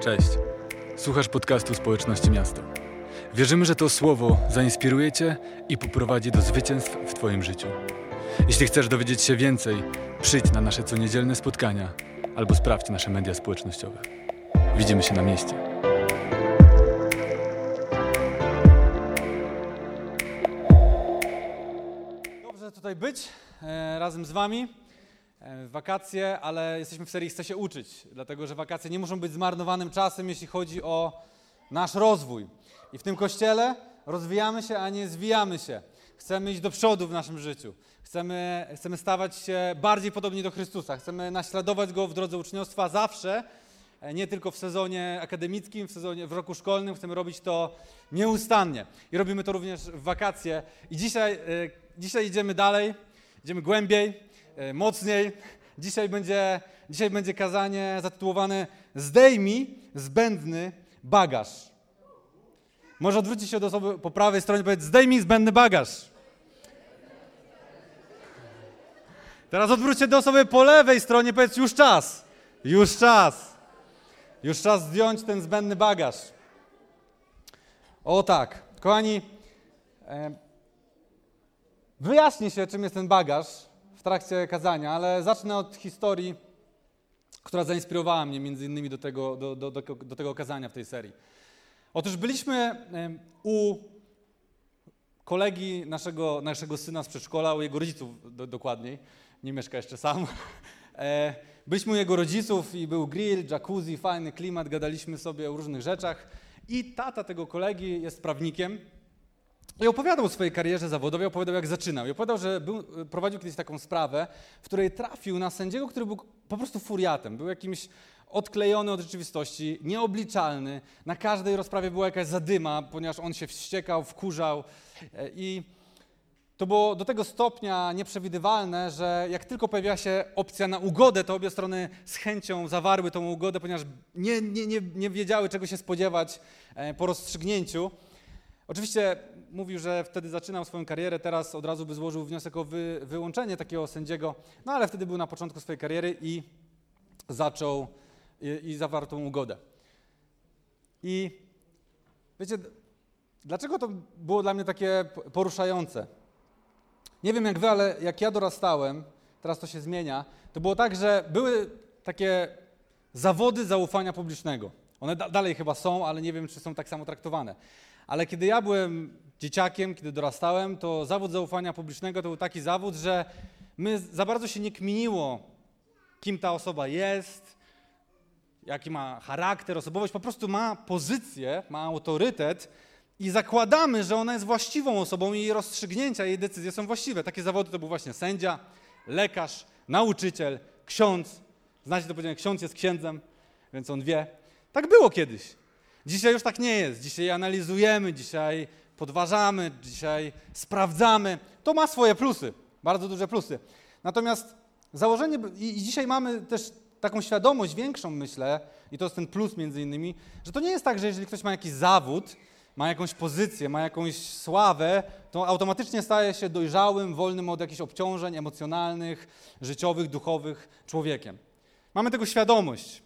Cześć. Słuchasz podcastu Społeczności Miasta. Wierzymy, że to słowo zainspiruje Cię i poprowadzi do zwycięstw w Twoim życiu. Jeśli chcesz dowiedzieć się więcej, przyjdź na nasze coniedzielne spotkania albo sprawdź nasze media społecznościowe. Widzimy się na mieście. Dobrze tutaj być e, razem z Wami. E, wakacje, ale jesteśmy w serii Chcę się uczyć, dlatego że wakacje nie muszą być zmarnowanym czasem, jeśli chodzi o nasz rozwój. I w tym kościele rozwijamy się, a nie zwijamy się. Chcemy iść do przodu w naszym życiu. Chcemy, chcemy stawać się bardziej podobni do Chrystusa. Chcemy naśladować Go w drodze uczniostwa zawsze, e, nie tylko w sezonie akademickim, w, sezonie, w roku szkolnym. Chcemy robić to nieustannie. I robimy to również w wakacje. I dzisiaj, e, dzisiaj idziemy dalej, idziemy głębiej, mocniej. Dzisiaj będzie, dzisiaj będzie kazanie zatytułowane Zdejmij zbędny bagaż. Może odwrócić się do osoby po prawej stronie i powiedzieć zdejmij zbędny bagaż. Teraz odwróć się do osoby po lewej stronie i powiedz już czas. Już czas. Już czas zdjąć ten zbędny bagaż. O tak. Kochani, e, wyjaśni się, czym jest ten bagaż w trakcie kazania, ale zacznę od historii, która zainspirowała mnie między innymi do tego, do, do, do, do tego kazania w tej serii. Otóż byliśmy u kolegi naszego, naszego syna z przedszkola, u jego rodziców do, dokładniej, nie mieszka jeszcze sam. E, byliśmy u jego rodziców i był grill, jacuzzi, fajny klimat, gadaliśmy sobie o różnych rzeczach i tata tego kolegi jest prawnikiem i opowiadał o swojej karierze zawodowej, opowiadał jak zaczynał. I opowiadał, że był, prowadził kiedyś taką sprawę, w której trafił na sędziego, który był po prostu furiatem. Był jakimś odklejony od rzeczywistości, nieobliczalny. Na każdej rozprawie była jakaś zadyma, ponieważ on się wściekał, wkurzał. E, I to było do tego stopnia nieprzewidywalne, że jak tylko pojawiła się opcja na ugodę, to obie strony z chęcią zawarły tą ugodę, ponieważ nie, nie, nie, nie wiedziały, czego się spodziewać e, po rozstrzygnięciu. Oczywiście mówił, że wtedy zaczynał swoją karierę, teraz od razu by złożył wniosek o wy, wyłączenie takiego sędziego, no ale wtedy był na początku swojej kariery i zaczął i, i zawarł tą ugodę. I wiecie, dlaczego to było dla mnie takie poruszające? Nie wiem jak wy, ale jak ja dorastałem, teraz to się zmienia, to było tak, że były takie zawody zaufania publicznego. One da dalej chyba są, ale nie wiem, czy są tak samo traktowane. Ale kiedy ja byłem dzieciakiem, kiedy dorastałem, to zawód zaufania publicznego to był taki zawód, że my za bardzo się nie kminiło, kim ta osoba jest, jaki ma charakter, osobowość, po prostu ma pozycję, ma autorytet i zakładamy, że ona jest właściwą osobą i jej rozstrzygnięcia, jej decyzje są właściwe. Takie zawody to był właśnie sędzia, lekarz, nauczyciel, ksiądz. Znacie to powiedzenie, ksiądz jest księdzem, więc on wie. Tak było kiedyś. Dzisiaj już tak nie jest. Dzisiaj analizujemy, dzisiaj podważamy, dzisiaj sprawdzamy. To ma swoje plusy, bardzo duże plusy. Natomiast założenie, i dzisiaj mamy też taką świadomość większą, myślę, i to jest ten plus między innymi, że to nie jest tak, że jeżeli ktoś ma jakiś zawód, ma jakąś pozycję, ma jakąś sławę, to automatycznie staje się dojrzałym, wolnym od jakichś obciążeń emocjonalnych, życiowych, duchowych człowiekiem. Mamy tego świadomość.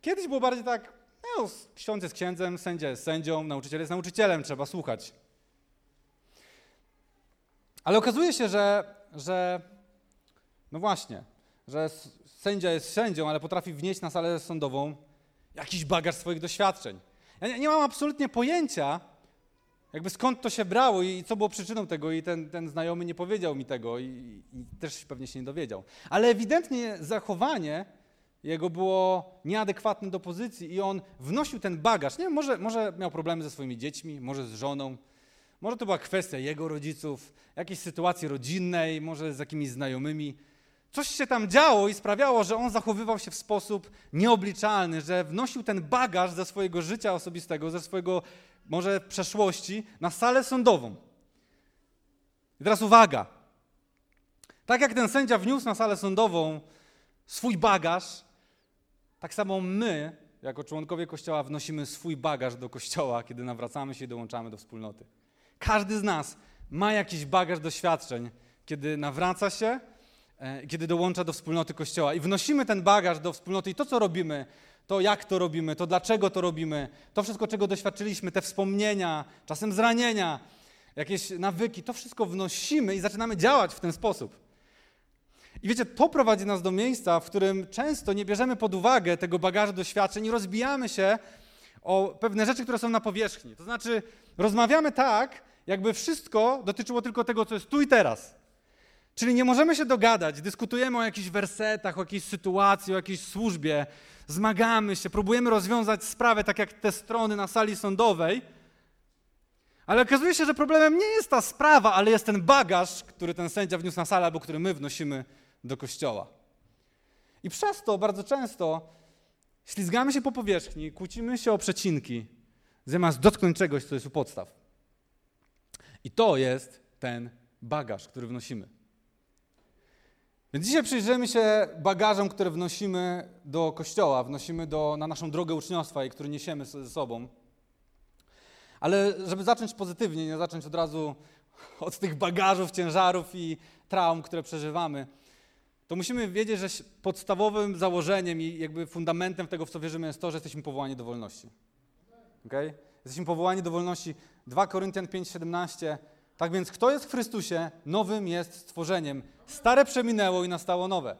Kiedyś było bardziej tak, no, ksiądz jest księdzem, sędzia jest sędzią, nauczyciel jest nauczycielem, trzeba słuchać. Ale okazuje się, że, że no właśnie, że sędzia jest sędzią, ale potrafi wnieść na salę sądową jakiś bagaż swoich doświadczeń. Ja nie, nie mam absolutnie pojęcia, jakby skąd to się brało i co było przyczyną tego i ten, ten znajomy nie powiedział mi tego i, i też pewnie się nie dowiedział. Ale ewidentnie zachowanie jego było nieadekwatne do pozycji i on wnosił ten bagaż. Nie wiem, może, może miał problemy ze swoimi dziećmi, może z żoną, może to była kwestia jego rodziców, jakiejś sytuacji rodzinnej, może z jakimiś znajomymi. Coś się tam działo i sprawiało, że on zachowywał się w sposób nieobliczalny, że wnosił ten bagaż ze swojego życia osobistego, ze swojego może przeszłości na salę sądową. I teraz uwaga. Tak jak ten sędzia wniósł na salę sądową swój bagaż, tak samo my, jako członkowie Kościoła, wnosimy swój bagaż do Kościoła, kiedy nawracamy się i dołączamy do wspólnoty. Każdy z nas ma jakiś bagaż doświadczeń, kiedy nawraca się, kiedy dołącza do wspólnoty Kościoła. I wnosimy ten bagaż do wspólnoty i to, co robimy, to jak to robimy, to dlaczego to robimy, to wszystko, czego doświadczyliśmy, te wspomnienia, czasem zranienia, jakieś nawyki, to wszystko wnosimy i zaczynamy działać w ten sposób. I wiecie, to prowadzi nas do miejsca, w którym często nie bierzemy pod uwagę tego bagażu doświadczeń i rozbijamy się o pewne rzeczy, które są na powierzchni. To znaczy, rozmawiamy tak, jakby wszystko dotyczyło tylko tego, co jest tu i teraz. Czyli nie możemy się dogadać, dyskutujemy o jakichś wersetach, o jakiejś sytuacji, o jakiejś służbie, zmagamy się, próbujemy rozwiązać sprawę, tak jak te strony na sali sądowej, ale okazuje się, że problemem nie jest ta sprawa, ale jest ten bagaż, który ten sędzia wniósł na salę, albo który my wnosimy do kościoła. I przez to bardzo często ślizgamy się po powierzchni, kłócimy się o przecinki, zamiast dotknąć czegoś, co jest u podstaw. I to jest ten bagaż, który wnosimy. Więc dzisiaj przyjrzymy się bagażom, które wnosimy do kościoła, wnosimy do, na naszą drogę uczniostwa i który niesiemy ze sobą. Ale żeby zacząć pozytywnie, nie zacząć od razu od tych bagażów, ciężarów i traum, które przeżywamy, to musimy wiedzieć, że podstawowym założeniem i jakby fundamentem tego, w co wierzymy, jest to, że jesteśmy powołani do wolności. Okay? Jesteśmy powołani do wolności. 2 Koryntian 5:17. Tak więc kto jest w Chrystusie, nowym jest stworzeniem. Stare przeminęło i nastało nowe.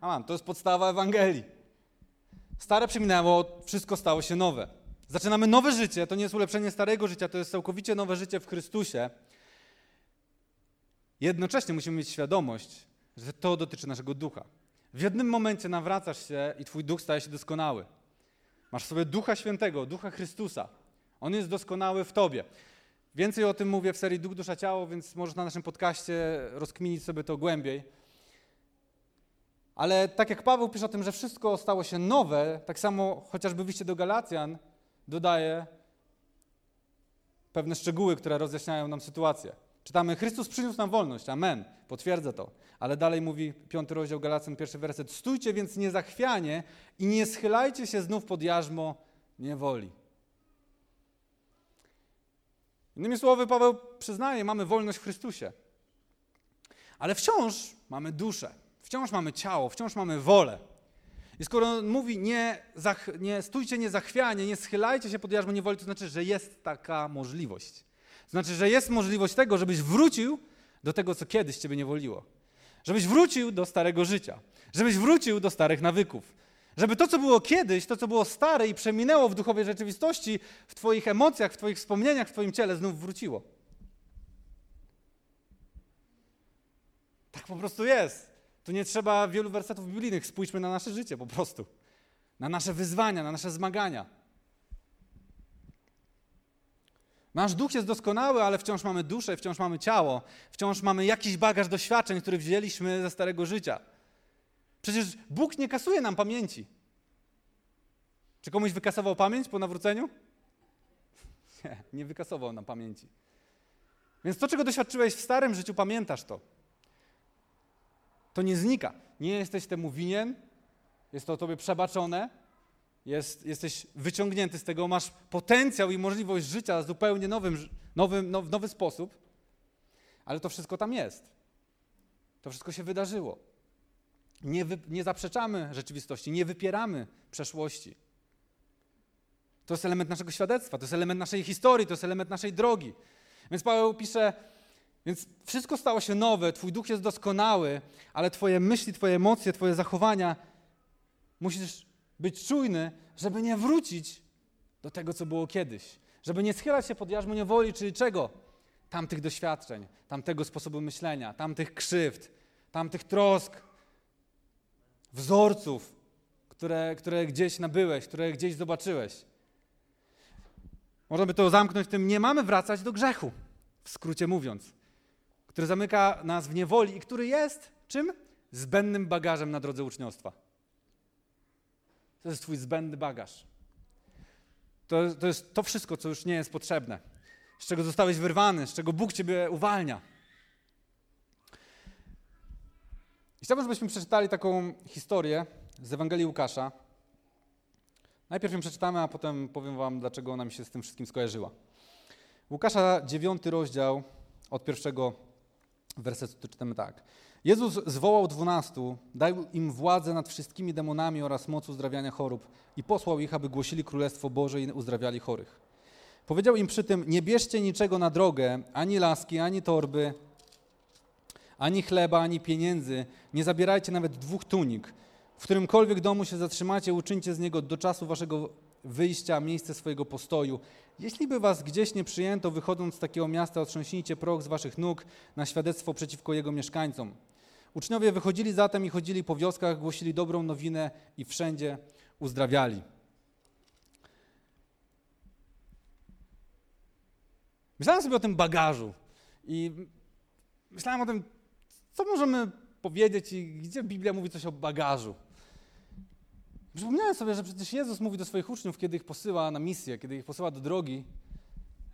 Amen. To jest podstawa Ewangelii. Stare przeminęło, wszystko stało się nowe. Zaczynamy nowe życie, to nie jest ulepszenie starego życia, to jest całkowicie nowe życie w Chrystusie. Jednocześnie musimy mieć świadomość, że to dotyczy naszego ducha. W jednym momencie nawracasz się i twój duch staje się doskonały. Masz sobie Ducha Świętego, Ducha Chrystusa. On jest doskonały w tobie. Więcej o tym mówię w serii Duch, Dusza, Ciało, więc możesz na naszym podcaście rozkminić sobie to głębiej. Ale tak jak Paweł pisze o tym, że wszystko stało się nowe, tak samo chociażby wyjście do Galacjan dodaje pewne szczegóły, które rozjaśniają nam sytuację. Czytamy, Chrystus przyniósł nam wolność, amen, potwierdza to. Ale dalej mówi piąty rozdział Galacjan, pierwszy werset, stójcie więc niezachwianie i nie schylajcie się znów pod jarzmo niewoli. Innymi słowy, Paweł przyznaje, mamy wolność w Chrystusie. Ale wciąż mamy duszę, wciąż mamy ciało, wciąż mamy wolę. I skoro on mówi, nie, zach, nie stójcie niezachwianie, nie schylajcie się pod jarzmo niewoli, to znaczy, że jest taka możliwość. Znaczy, że jest możliwość tego, żebyś wrócił do tego, co kiedyś ciebie niewoliło. Żebyś wrócił do starego życia. Żebyś wrócił do starych nawyków. Żeby to, co było kiedyś, to, co było stare i przeminęło w duchowej rzeczywistości, w Twoich emocjach, w Twoich wspomnieniach, w Twoim ciele, znów wróciło. Tak po prostu jest. Tu nie trzeba wielu wersetów biblijnych. Spójrzmy na nasze życie po prostu. Na nasze wyzwania, na nasze zmagania. Nasz duch jest doskonały, ale wciąż mamy duszę, wciąż mamy ciało, wciąż mamy jakiś bagaż doświadczeń, który wzięliśmy ze starego życia. Przecież Bóg nie kasuje nam pamięci. Czy komuś wykasował pamięć po nawróceniu? Nie, nie wykasował nam pamięci. Więc to, czego doświadczyłeś w starym życiu, pamiętasz to. To nie znika. Nie jesteś temu winien, jest to tobie przebaczone, jest, jesteś wyciągnięty z tego, masz potencjał i możliwość życia w zupełnie nowym, nowym, now, nowy sposób, ale to wszystko tam jest. To wszystko się wydarzyło. Nie, wy, nie zaprzeczamy rzeczywistości, nie wypieramy przeszłości. To jest element naszego świadectwa, to jest element naszej historii, to jest element naszej drogi. Więc Paweł pisze, więc wszystko stało się nowe, Twój duch jest doskonały, ale Twoje myśli, Twoje emocje, Twoje zachowania musisz być czujny, żeby nie wrócić do tego, co było kiedyś. Żeby nie schylać się pod jarzmo niewoli, czyli czego? Tamtych doświadczeń, tamtego sposobu myślenia, tamtych krzywd, tamtych trosk, wzorców, które, które gdzieś nabyłeś, które gdzieś zobaczyłeś. Można by to zamknąć tym, nie mamy wracać do grzechu, w skrócie mówiąc, który zamyka nas w niewoli i który jest czym? Zbędnym bagażem na drodze uczniostwa. To jest Twój zbędny bagaż. To, to jest to wszystko, co już nie jest potrzebne, z czego zostałeś wyrwany, z czego Bóg Ciebie uwalnia. Chciałbym, żebyśmy przeczytali taką historię z Ewangelii Łukasza. Najpierw ją przeczytamy, a potem powiem Wam, dlaczego ona mi się z tym wszystkim skojarzyła. Łukasza, dziewiąty rozdział, od pierwszego wersetu czytamy tak. Jezus zwołał dwunastu, dał im władzę nad wszystkimi demonami oraz moc uzdrawiania chorób i posłał ich, aby głosili Królestwo Boże i uzdrawiali chorych. Powiedział im przy tym, nie bierzcie niczego na drogę, ani laski, ani torby, ani chleba, ani pieniędzy, nie zabierajcie nawet dwóch tunik. W którymkolwiek domu się zatrzymacie, uczyńcie z niego do czasu waszego wyjścia miejsce swojego postoju. Jeśli by was gdzieś nie przyjęto, wychodząc z takiego miasta, otrząśnijcie proch z waszych nóg na świadectwo przeciwko jego mieszkańcom. Uczniowie wychodzili zatem i chodzili po wioskach, głosili dobrą nowinę i wszędzie uzdrawiali. Myślałem sobie o tym bagażu i myślałem o tym, co możemy powiedzieć i gdzie Biblia mówi coś o bagażu. Przypomniałem sobie, że przecież Jezus mówi do swoich uczniów, kiedy ich posyła na misję, kiedy ich posyła do drogi,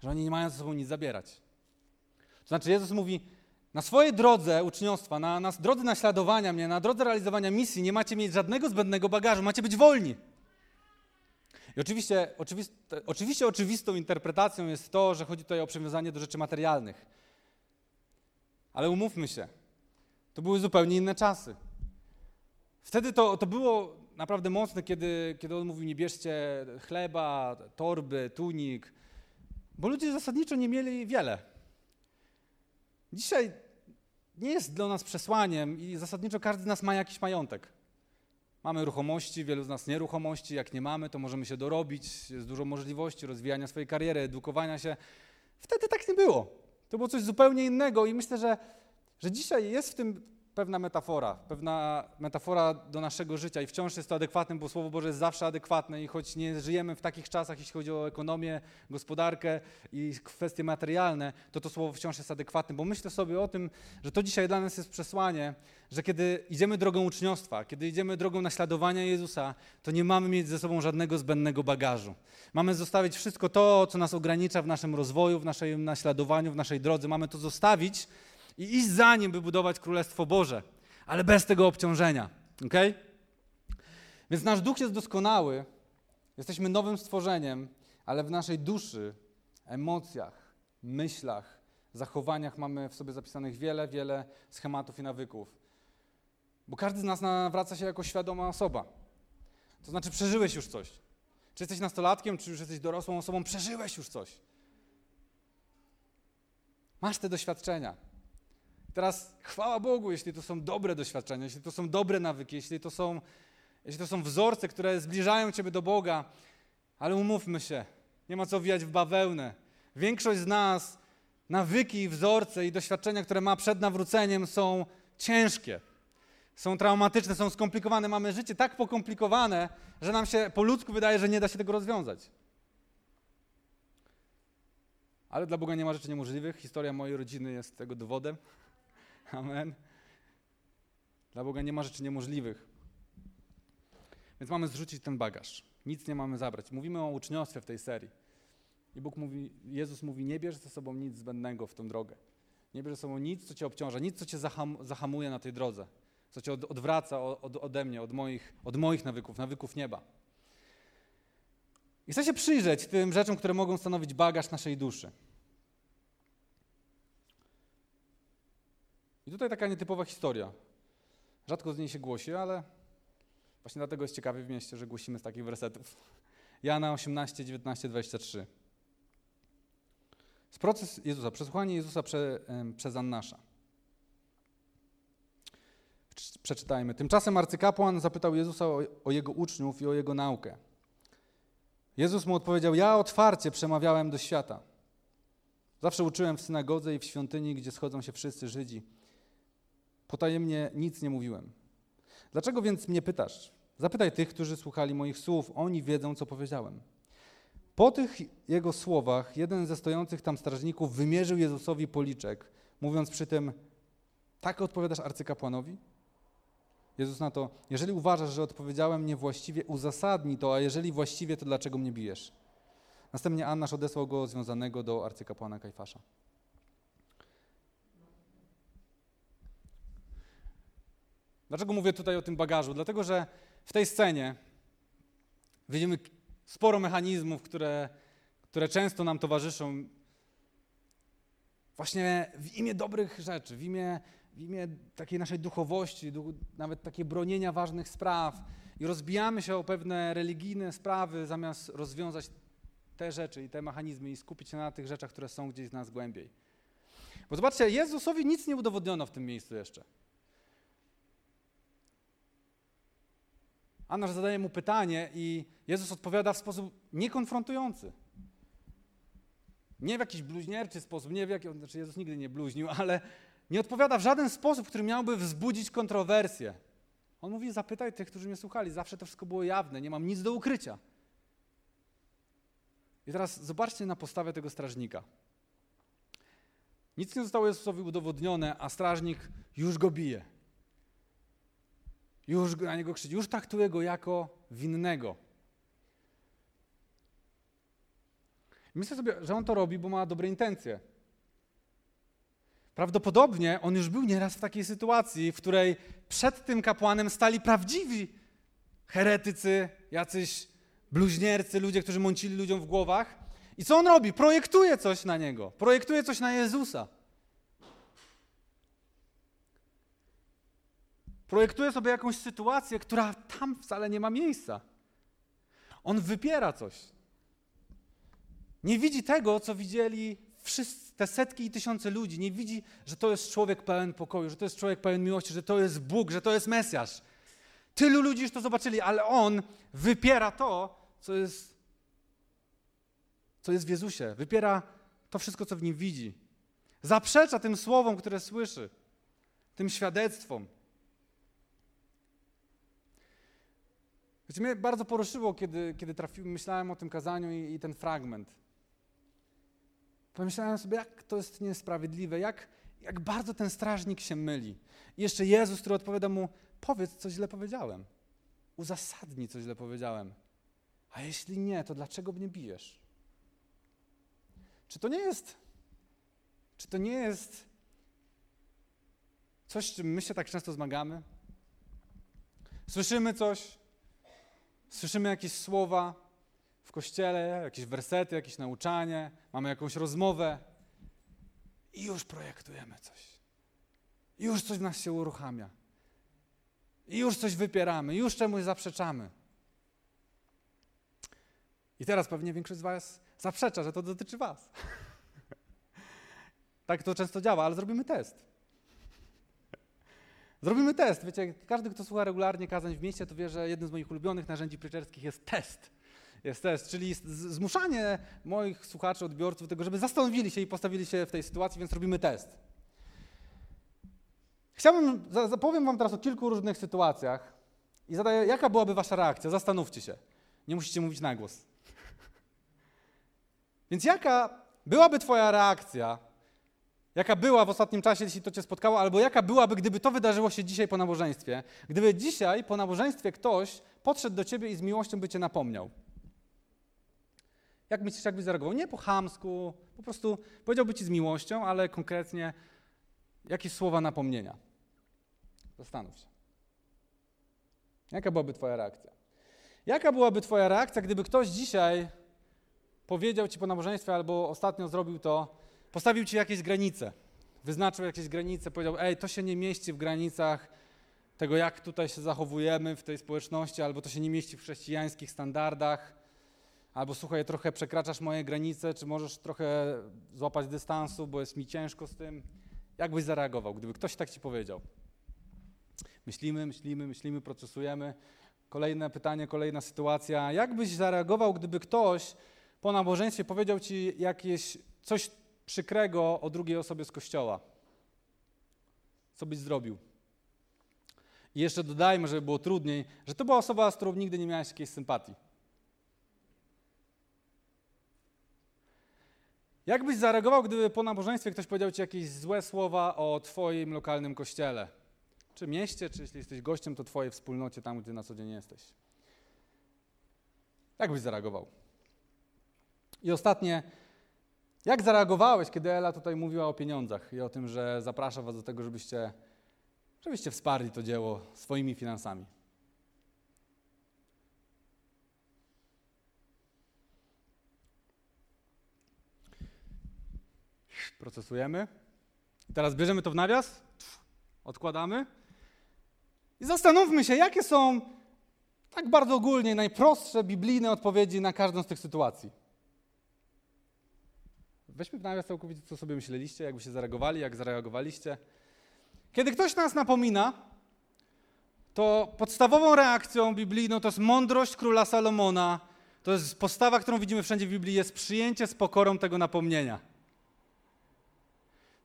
że oni nie mają ze sobą nic zabierać. To znaczy Jezus mówi, na swojej drodze uczniostwa, na, na drodze naśladowania mnie, na drodze realizowania misji nie macie mieć żadnego zbędnego bagażu, macie być wolni. I oczywiście, oczywiste, oczywiście oczywistą interpretacją jest to, że chodzi tutaj o przywiązanie do rzeczy materialnych. Ale umówmy się, to były zupełnie inne czasy. Wtedy to, to było naprawdę mocne, kiedy, kiedy on mówił, nie bierzcie chleba, torby, tunik, bo ludzie zasadniczo nie mieli wiele. Dzisiaj nie jest dla nas przesłaniem i zasadniczo każdy z nas ma jakiś majątek. Mamy ruchomości, wielu z nas nieruchomości. Jak nie mamy, to możemy się dorobić. Jest dużo możliwości rozwijania swojej kariery, edukowania się. Wtedy tak nie było. To było coś zupełnie innego i myślę, że, że dzisiaj jest w tym pewna metafora, pewna metafora do naszego życia i wciąż jest to adekwatne, bo Słowo Boże jest zawsze adekwatne i choć nie żyjemy w takich czasach, jeśli chodzi o ekonomię, gospodarkę i kwestie materialne, to to Słowo wciąż jest adekwatne, bo myślę sobie o tym, że to dzisiaj dla nas jest przesłanie, że kiedy idziemy drogą uczniostwa, kiedy idziemy drogą naśladowania Jezusa, to nie mamy mieć ze sobą żadnego zbędnego bagażu. Mamy zostawić wszystko to, co nas ogranicza w naszym rozwoju, w naszym naśladowaniu, w naszej drodze. Mamy to zostawić, i iść za nim, by budować Królestwo Boże, ale bez tego obciążenia. ok? Więc nasz duch jest doskonały, jesteśmy nowym stworzeniem, ale w naszej duszy, emocjach, myślach, zachowaniach mamy w sobie zapisanych wiele, wiele schematów i nawyków. Bo każdy z nas nawraca się jako świadoma osoba. To znaczy, przeżyłeś już coś. Czy jesteś nastolatkiem, czy już jesteś dorosłą osobą, przeżyłeś już coś. Masz te doświadczenia. Teraz chwała Bogu, jeśli to są dobre doświadczenia, jeśli to są dobre nawyki, jeśli to są, jeśli to są wzorce, które zbliżają Ciebie do Boga, ale umówmy się, nie ma co wijać w bawełnę. Większość z nas, nawyki, wzorce i doświadczenia, które ma przed nawróceniem, są ciężkie, są traumatyczne, są skomplikowane. Mamy życie tak pokomplikowane, że nam się po ludzku wydaje, że nie da się tego rozwiązać. Ale dla Boga nie ma rzeczy niemożliwych. Historia mojej rodziny jest tego dowodem. Amen. Dla Boga nie ma rzeczy niemożliwych. Więc mamy zrzucić ten bagaż. Nic nie mamy zabrać. Mówimy o uczniostwie w tej serii. I Bóg mówi, Jezus mówi, nie bierz ze sobą nic zbędnego w tą drogę. Nie bierz ze sobą nic, co cię obciąża, nic, co cię zaham, zahamuje na tej drodze, co cię od, odwraca od, ode mnie, od moich, od moich nawyków, nawyków nieba. I chcę się przyjrzeć tym rzeczom, które mogą stanowić bagaż naszej duszy. Tutaj taka nietypowa historia. Rzadko z niej się głosi, ale właśnie dlatego jest ciekawie w mieście, że głosimy z takich wersetów. Jana 18, 19, 23. Z proces Jezusa, przesłuchanie Jezusa prze, przez Annasza. Przeczytajmy. Tymczasem arcykapłan zapytał Jezusa o, o jego uczniów i o jego naukę. Jezus mu odpowiedział: Ja otwarcie przemawiałem do świata. Zawsze uczyłem w synagodze i w świątyni, gdzie schodzą się wszyscy Żydzi. Potajemnie nic nie mówiłem. Dlaczego więc mnie pytasz? Zapytaj tych, którzy słuchali moich słów, oni wiedzą, co powiedziałem. Po tych jego słowach jeden ze stojących tam strażników wymierzył Jezusowi policzek, mówiąc przy tym: Tak odpowiadasz arcykapłanowi? Jezus na to: Jeżeli uważasz, że odpowiedziałem niewłaściwie, uzasadnij to, a jeżeli właściwie, to dlaczego mnie bijesz? Następnie Annasz odesłał go związanego do arcykapłana Kajfasza. Dlaczego mówię tutaj o tym bagażu? Dlatego, że w tej scenie widzimy sporo mechanizmów, które, które często nam towarzyszą właśnie w imię dobrych rzeczy, w imię w imię takiej naszej duchowości, nawet takie bronienia ważnych spraw i rozbijamy się o pewne religijne sprawy, zamiast rozwiązać te rzeczy i te mechanizmy i skupić się na tych rzeczach, które są gdzieś z nas głębiej. Bo zobaczcie, Jezusowi nic nie udowodniono w tym miejscu jeszcze. Anna zadaje mu pytanie i Jezus odpowiada w sposób niekonfrontujący. Nie w jakiś bluźnierczy sposób, nie w jaki, znaczy Jezus nigdy nie bluźnił, ale nie odpowiada w żaden sposób, który miałby wzbudzić kontrowersję. On mówi, zapytaj tych, którzy mnie słuchali, zawsze to wszystko było jawne, nie mam nic do ukrycia. I teraz zobaczcie na postawę tego strażnika. Nic nie zostało Jezusowi udowodnione, a strażnik już go bije. Już na niego krzyczy, już traktuje go jako winnego. Myślę sobie, że on to robi, bo ma dobre intencje. Prawdopodobnie on już był nieraz w takiej sytuacji, w której przed tym kapłanem stali prawdziwi heretycy, jacyś bluźniercy, ludzie, którzy mącili ludziom w głowach. I co on robi? Projektuje coś na niego, projektuje coś na Jezusa. Projektuje sobie jakąś sytuację, która tam wcale nie ma miejsca. On wypiera coś. Nie widzi tego, co widzieli wszyscy, te setki i tysiące ludzi. Nie widzi, że to jest człowiek pełen pokoju, że to jest człowiek pełen miłości, że to jest Bóg, że to jest Mesjasz. Tylu ludzi już to zobaczyli, ale on wypiera to, co jest, co jest w Jezusie. Wypiera to wszystko, co w nim widzi. Zaprzecza tym słowom, które słyszy, tym świadectwom. Wiecie, mnie bardzo poruszyło, kiedy, kiedy trafiłem, myślałem o tym kazaniu i, i ten fragment. Pomyślałem sobie, jak to jest niesprawiedliwe, jak, jak bardzo ten strażnik się myli. I jeszcze Jezus, który odpowiada mu, powiedz, co źle powiedziałem. Uzasadnij, co źle powiedziałem. A jeśli nie, to dlaczego mnie bijesz? Czy to nie jest, czy to nie jest coś, z czym my się tak często zmagamy? Słyszymy coś, słyszymy jakieś słowa w kościele, jakieś wersety, jakieś nauczanie, mamy jakąś rozmowę i już projektujemy coś. Już coś w nas się uruchamia. I już coś wypieramy, już czemuś zaprzeczamy. I teraz pewnie większość z Was zaprzecza, że to dotyczy Was. tak to często działa, ale zrobimy test. Zrobimy test. Wiecie, każdy, kto słucha regularnie kazań w mieście, to wie, że jednym z moich ulubionych narzędzi preacherskich jest test. Jest test, czyli zmuszanie moich słuchaczy, odbiorców do tego, żeby zastanowili się i postawili się w tej sytuacji, więc robimy test. Chciałbym, zapowiem wam teraz o kilku różnych sytuacjach i zadaję, jaka byłaby wasza reakcja? Zastanówcie się. Nie musicie mówić na głos. Więc jaka byłaby twoja reakcja Jaka była w ostatnim czasie, jeśli to Cię spotkało, albo jaka byłaby, gdyby to wydarzyło się dzisiaj po nabożeństwie? Gdyby dzisiaj po nabożeństwie ktoś podszedł do Ciebie i z miłością by Cię napomniał. Jak myślisz, jak byś zareagował? Nie po chamsku, po prostu powiedziałby Ci z miłością, ale konkretnie jakieś słowa napomnienia. Zastanów się. Jaka byłaby Twoja reakcja? Jaka byłaby Twoja reakcja, gdyby ktoś dzisiaj powiedział Ci po nabożeństwie albo ostatnio zrobił to, Postawił ci jakieś granice, wyznaczył jakieś granice, powiedział: Ej, to się nie mieści w granicach tego, jak tutaj się zachowujemy w tej społeczności, albo to się nie mieści w chrześcijańskich standardach, albo słuchaj, trochę przekraczasz moje granice, czy możesz trochę złapać dystansu, bo jest mi ciężko z tym. Jak byś zareagował, gdyby ktoś tak ci powiedział? Myślimy, myślimy, myślimy, procesujemy. Kolejne pytanie, kolejna sytuacja. Jak byś zareagował, gdyby ktoś po nabożeństwie powiedział ci jakieś coś przykrego o drugiej osobie z kościoła. Co byś zrobił? I jeszcze dodajmy, żeby było trudniej, że to była osoba, z którą nigdy nie miałeś jakiejś sympatii. Jak byś zareagował, gdyby po nabożeństwie ktoś powiedział ci jakieś złe słowa o twoim lokalnym kościele? Czy mieście, czy jeśli jesteś gościem, to twojej wspólnocie, tam gdzie na co dzień jesteś? Jak byś zareagował? I ostatnie, jak zareagowałeś, kiedy Ela tutaj mówiła o pieniądzach i o tym, że zaprasza was do tego, żebyście, żebyście wsparli to dzieło swoimi finansami? Procesujemy. Teraz bierzemy to w nawias Odkładamy. I zastanówmy się, jakie są tak bardzo ogólnie najprostsze biblijne odpowiedzi na każdą z tych sytuacji. Weźmy w nawias całkowicie, co sobie myśleliście, jakby się zareagowali, jak zareagowaliście. Kiedy ktoś nas napomina, to podstawową reakcją biblijną to jest mądrość króla Salomona. To jest postawa, którą widzimy wszędzie w Biblii, jest przyjęcie z pokorą tego napomnienia.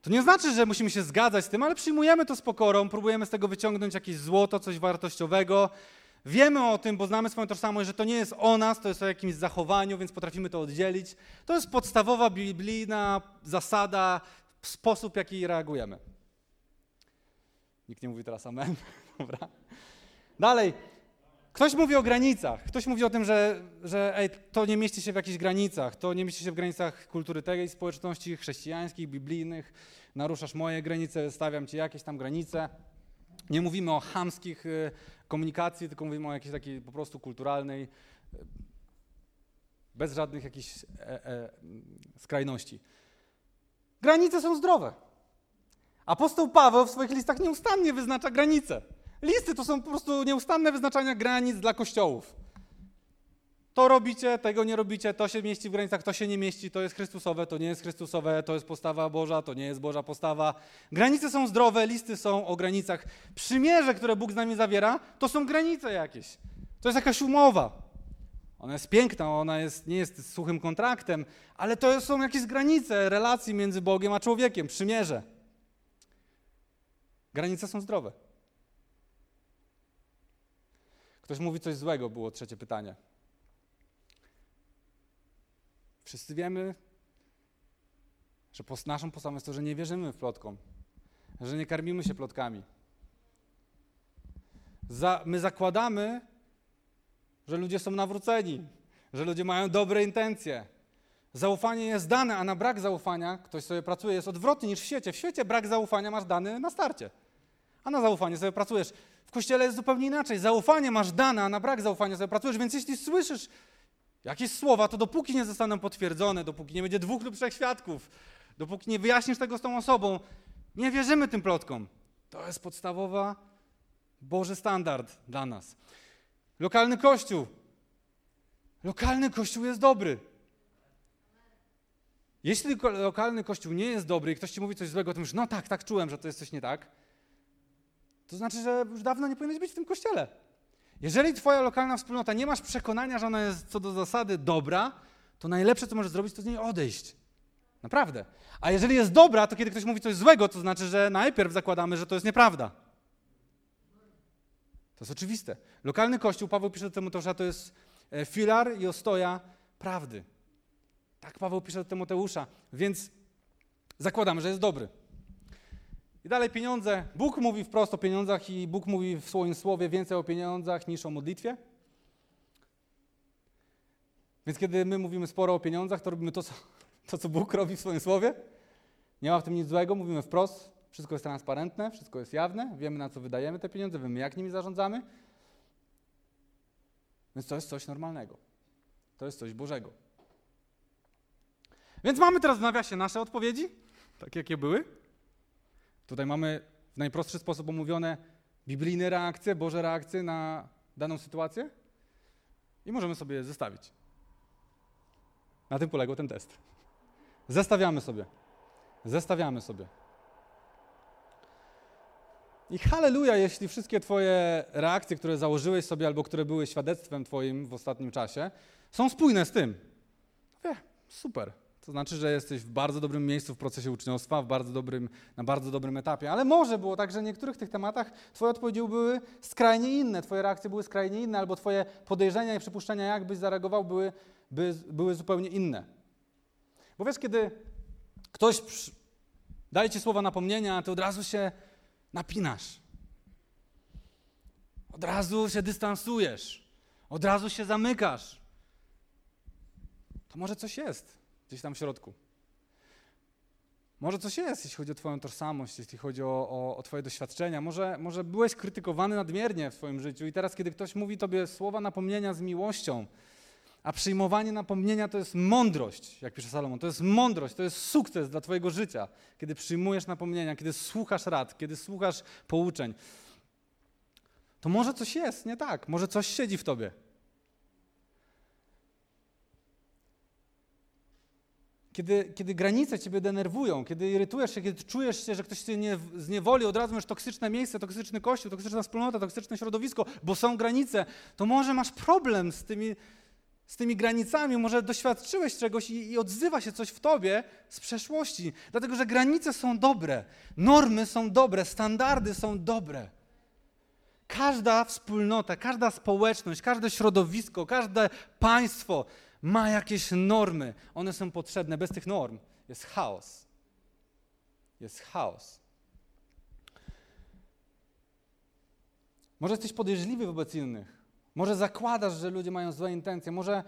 To nie znaczy, że musimy się zgadzać z tym, ale przyjmujemy to z pokorą, próbujemy z tego wyciągnąć jakieś złoto, coś wartościowego. Wiemy o tym, bo znamy swoją tożsamość, że to nie jest o nas, to jest o jakimś zachowaniu, więc potrafimy to oddzielić. To jest podstawowa biblijna zasada, sposób, w jaki reagujemy. Nikt nie mówi teraz amen. Dobra. Dalej. Ktoś mówi o granicach. Ktoś mówi o tym, że, że ej, to nie mieści się w jakichś granicach. To nie mieści się w granicach kultury tej społeczności chrześcijańskich, biblijnych. Naruszasz moje granice, stawiam ci jakieś tam granice. Nie mówimy o chamskich y, komunikacji, tylko mówimy o jakiejś takiej po prostu kulturalnej, y, bez żadnych jakichś e, e, skrajności. Granice są zdrowe. Apostoł Paweł w swoich listach nieustannie wyznacza granice. Listy to są po prostu nieustanne wyznaczania granic dla kościołów. To robicie, tego nie robicie, to się mieści w granicach, to się nie mieści, to jest Chrystusowe, to nie jest Chrystusowe, to jest postawa Boża, to nie jest Boża postawa. Granice są zdrowe, listy są o granicach. Przymierze, które Bóg z nami zawiera, to są granice jakieś. To jest jakaś umowa. Ona jest piękna, ona jest, nie jest suchym kontraktem, ale to są jakieś granice relacji między Bogiem a człowiekiem, przymierze. Granice są zdrowe. Ktoś mówi coś złego, było trzecie pytanie. Wszyscy wiemy, że naszą postawą jest to, że nie wierzymy w plotkom, że nie karmimy się plotkami. Za, my zakładamy, że ludzie są nawróceni, że ludzie mają dobre intencje. Zaufanie jest dane, a na brak zaufania ktoś sobie pracuje, jest odwrotnie niż w świecie. W świecie brak zaufania masz dany na starcie, a na zaufanie sobie pracujesz. W kościele jest zupełnie inaczej. Zaufanie masz dane, a na brak zaufania sobie pracujesz, więc jeśli słyszysz jakieś słowa, to dopóki nie zostaną potwierdzone, dopóki nie będzie dwóch lub trzech świadków, dopóki nie wyjaśnisz tego z tą osobą, nie wierzymy tym plotkom. To jest podstawowa Boży standard dla nas. Lokalny kościół. Lokalny kościół jest dobry. Jeśli lokalny kościół nie jest dobry i ktoś ci mówi coś złego, to mówisz, no tak, tak czułem, że to jest coś nie tak, to znaczy, że już dawno nie powinieneś być w tym kościele. Jeżeli twoja lokalna wspólnota nie masz przekonania, że ona jest co do zasady dobra, to najlepsze, co możesz zrobić, to z niej odejść. Naprawdę. A jeżeli jest dobra, to kiedy ktoś mówi coś złego, to znaczy, że najpierw zakładamy, że to jest nieprawda. To jest oczywiste. Lokalny kościół, Paweł pisze do Tymoteusza, to jest e, filar i ostoja prawdy. Tak Paweł pisze do Tymoteusza, więc zakładamy, że jest dobry. I dalej pieniądze. Bóg mówi wprost o pieniądzach i Bóg mówi w swoim słowie więcej o pieniądzach niż o modlitwie. Więc kiedy my mówimy sporo o pieniądzach, to robimy to, co, to, co Bóg robi w swoim słowie. Nie ma w tym nic złego, mówimy wprost. Wszystko jest transparentne, wszystko jest jawne, wiemy na co wydajemy te pieniądze, wiemy jak nimi zarządzamy. Więc to jest coś normalnego. To jest coś Bożego. Więc mamy teraz w nawiasie nasze odpowiedzi, tak jakie były. Tutaj mamy w najprostszy sposób omówione biblijne reakcje, Boże reakcje na daną sytuację i możemy sobie je zestawić. Na tym polegał ten test. Zestawiamy sobie. Zestawiamy sobie. I halleluja, jeśli wszystkie Twoje reakcje, które założyłeś sobie albo które były świadectwem Twoim w ostatnim czasie, są spójne z tym. Wie, super. To znaczy, że jesteś w bardzo dobrym miejscu w procesie uczniostwa, w bardzo dobrym, na bardzo dobrym etapie. Ale może było tak, że w niektórych tych tematach Twoje odpowiedzi były skrajnie inne, Twoje reakcje były skrajnie inne, albo Twoje podejrzenia i przypuszczenia, jak byś zareagował, były, by, były zupełnie inne. Bo wiesz, kiedy ktoś daje Ci słowa napomnienia, Ty od razu się napinasz. Od razu się dystansujesz. Od razu się zamykasz. To może coś jest gdzieś tam w środku. Może coś jest, jeśli chodzi o Twoją tożsamość, jeśli chodzi o, o, o, Twoje doświadczenia. Może, może byłeś krytykowany nadmiernie w swoim życiu i teraz, kiedy ktoś mówi Tobie słowa napomnienia z miłością, A przyjmowanie napomnienia to jest mądrość, jak pisze Salomon. To jest mądrość, to jest sukces dla Twojego życia, kiedy przyjmujesz napomnienia, kiedy słuchasz rad, kiedy słuchasz pouczeń. To może coś jest nie tak, może coś siedzi w Tobie. Kiedy, kiedy granice ciebie denerwują, kiedy irytujesz się, kiedy czujesz się, że ktoś cię nie, zniewoli, od razu masz toksyczne miejsce, toksyczny kościół, toksyczna wspólnota, toksyczne środowisko, bo są granice, to może masz problem z tymi, z tymi granicami, może doświadczyłeś czegoś i, i odzywa się coś w tobie z przeszłości. Dlatego, że granice są dobre, normy są dobre, standardy są dobre. Każda wspólnota, każda społeczność, każde środowisko, każde państwo ma jakieś normy. One są potrzebne. Bez tych norm jest chaos. Jest chaos. Może jesteś podejrzliwy wobec innych. Może zakładasz, że ludzie mają złe intencje. Może,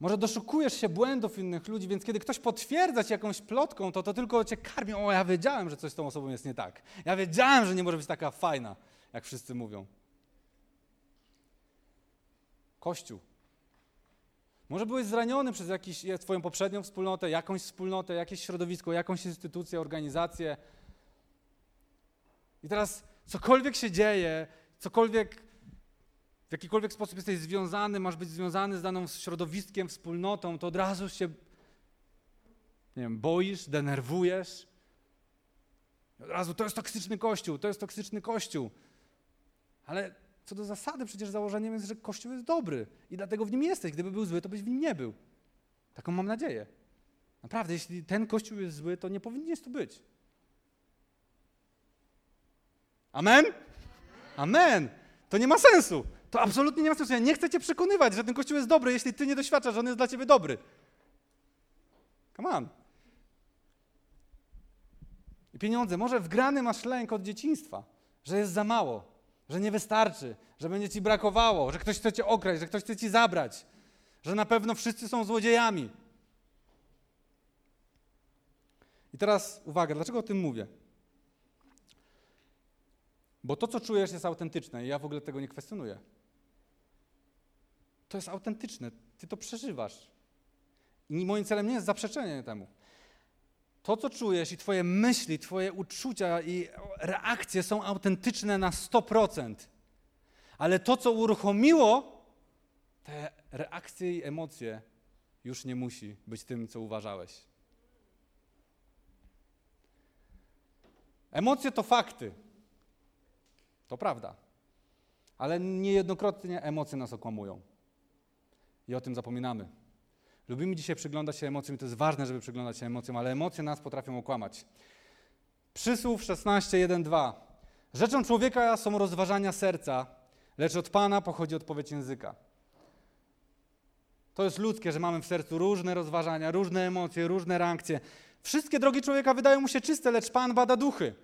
może doszukujesz się błędów innych ludzi, więc kiedy ktoś potwierdza ci jakąś plotką, to to tylko cię karmi. O, ja wiedziałem, że coś z tą osobą jest nie tak. Ja wiedziałem, że nie może być taka fajna, jak wszyscy mówią. Kościół może byłeś zraniony przez jakiś, twoją poprzednią wspólnotę, jakąś wspólnotę, jakieś środowisko, jakąś instytucję, organizację. I teraz cokolwiek się dzieje, cokolwiek, w jakikolwiek sposób jesteś związany, masz być związany z daną środowiskiem, wspólnotą, to od razu się nie wiem, boisz, denerwujesz. Od razu to jest toksyczny kościół, to jest toksyczny kościół. Ale co do zasady przecież założeniem jest, że Kościół jest dobry i dlatego w nim jesteś. Gdyby był zły, to byś w nim nie był. Taką mam nadzieję. Naprawdę, jeśli ten Kościół jest zły, to nie powinieneś tu być. Amen? Amen. To nie ma sensu. To absolutnie nie ma sensu. Ja nie chcę cię przekonywać, że ten Kościół jest dobry, jeśli ty nie doświadczasz, że on jest dla ciebie dobry. Come on. I pieniądze. Może wgrany masz lęk od dzieciństwa, że jest za mało że nie wystarczy, że będzie ci brakowało, że ktoś chce cię okraść, że ktoś chce ci zabrać, że na pewno wszyscy są złodziejami. I teraz uwaga, dlaczego o tym mówię? Bo to, co czujesz, jest autentyczne i ja w ogóle tego nie kwestionuję. To jest autentyczne, ty to przeżywasz. I moim celem nie jest zaprzeczenie temu to, co czujesz i Twoje myśli, Twoje uczucia i reakcje są autentyczne na 100%. Ale to, co uruchomiło te reakcje i emocje, już nie musi być tym, co uważałeś. Emocje to fakty. To prawda. Ale niejednokrotnie emocje nas okłamują. I o tym zapominamy. Lubimy dzisiaj przyglądać się emocjom i to jest ważne, żeby przyglądać się emocjom, ale emocje nas potrafią okłamać. Przysłów 16, 1, 2. Rzeczą człowieka są rozważania serca, lecz od Pana pochodzi odpowiedź języka. To jest ludzkie, że mamy w sercu różne rozważania, różne emocje, różne reakcje. Wszystkie drogi człowieka wydają mu się czyste, lecz Pan bada duchy.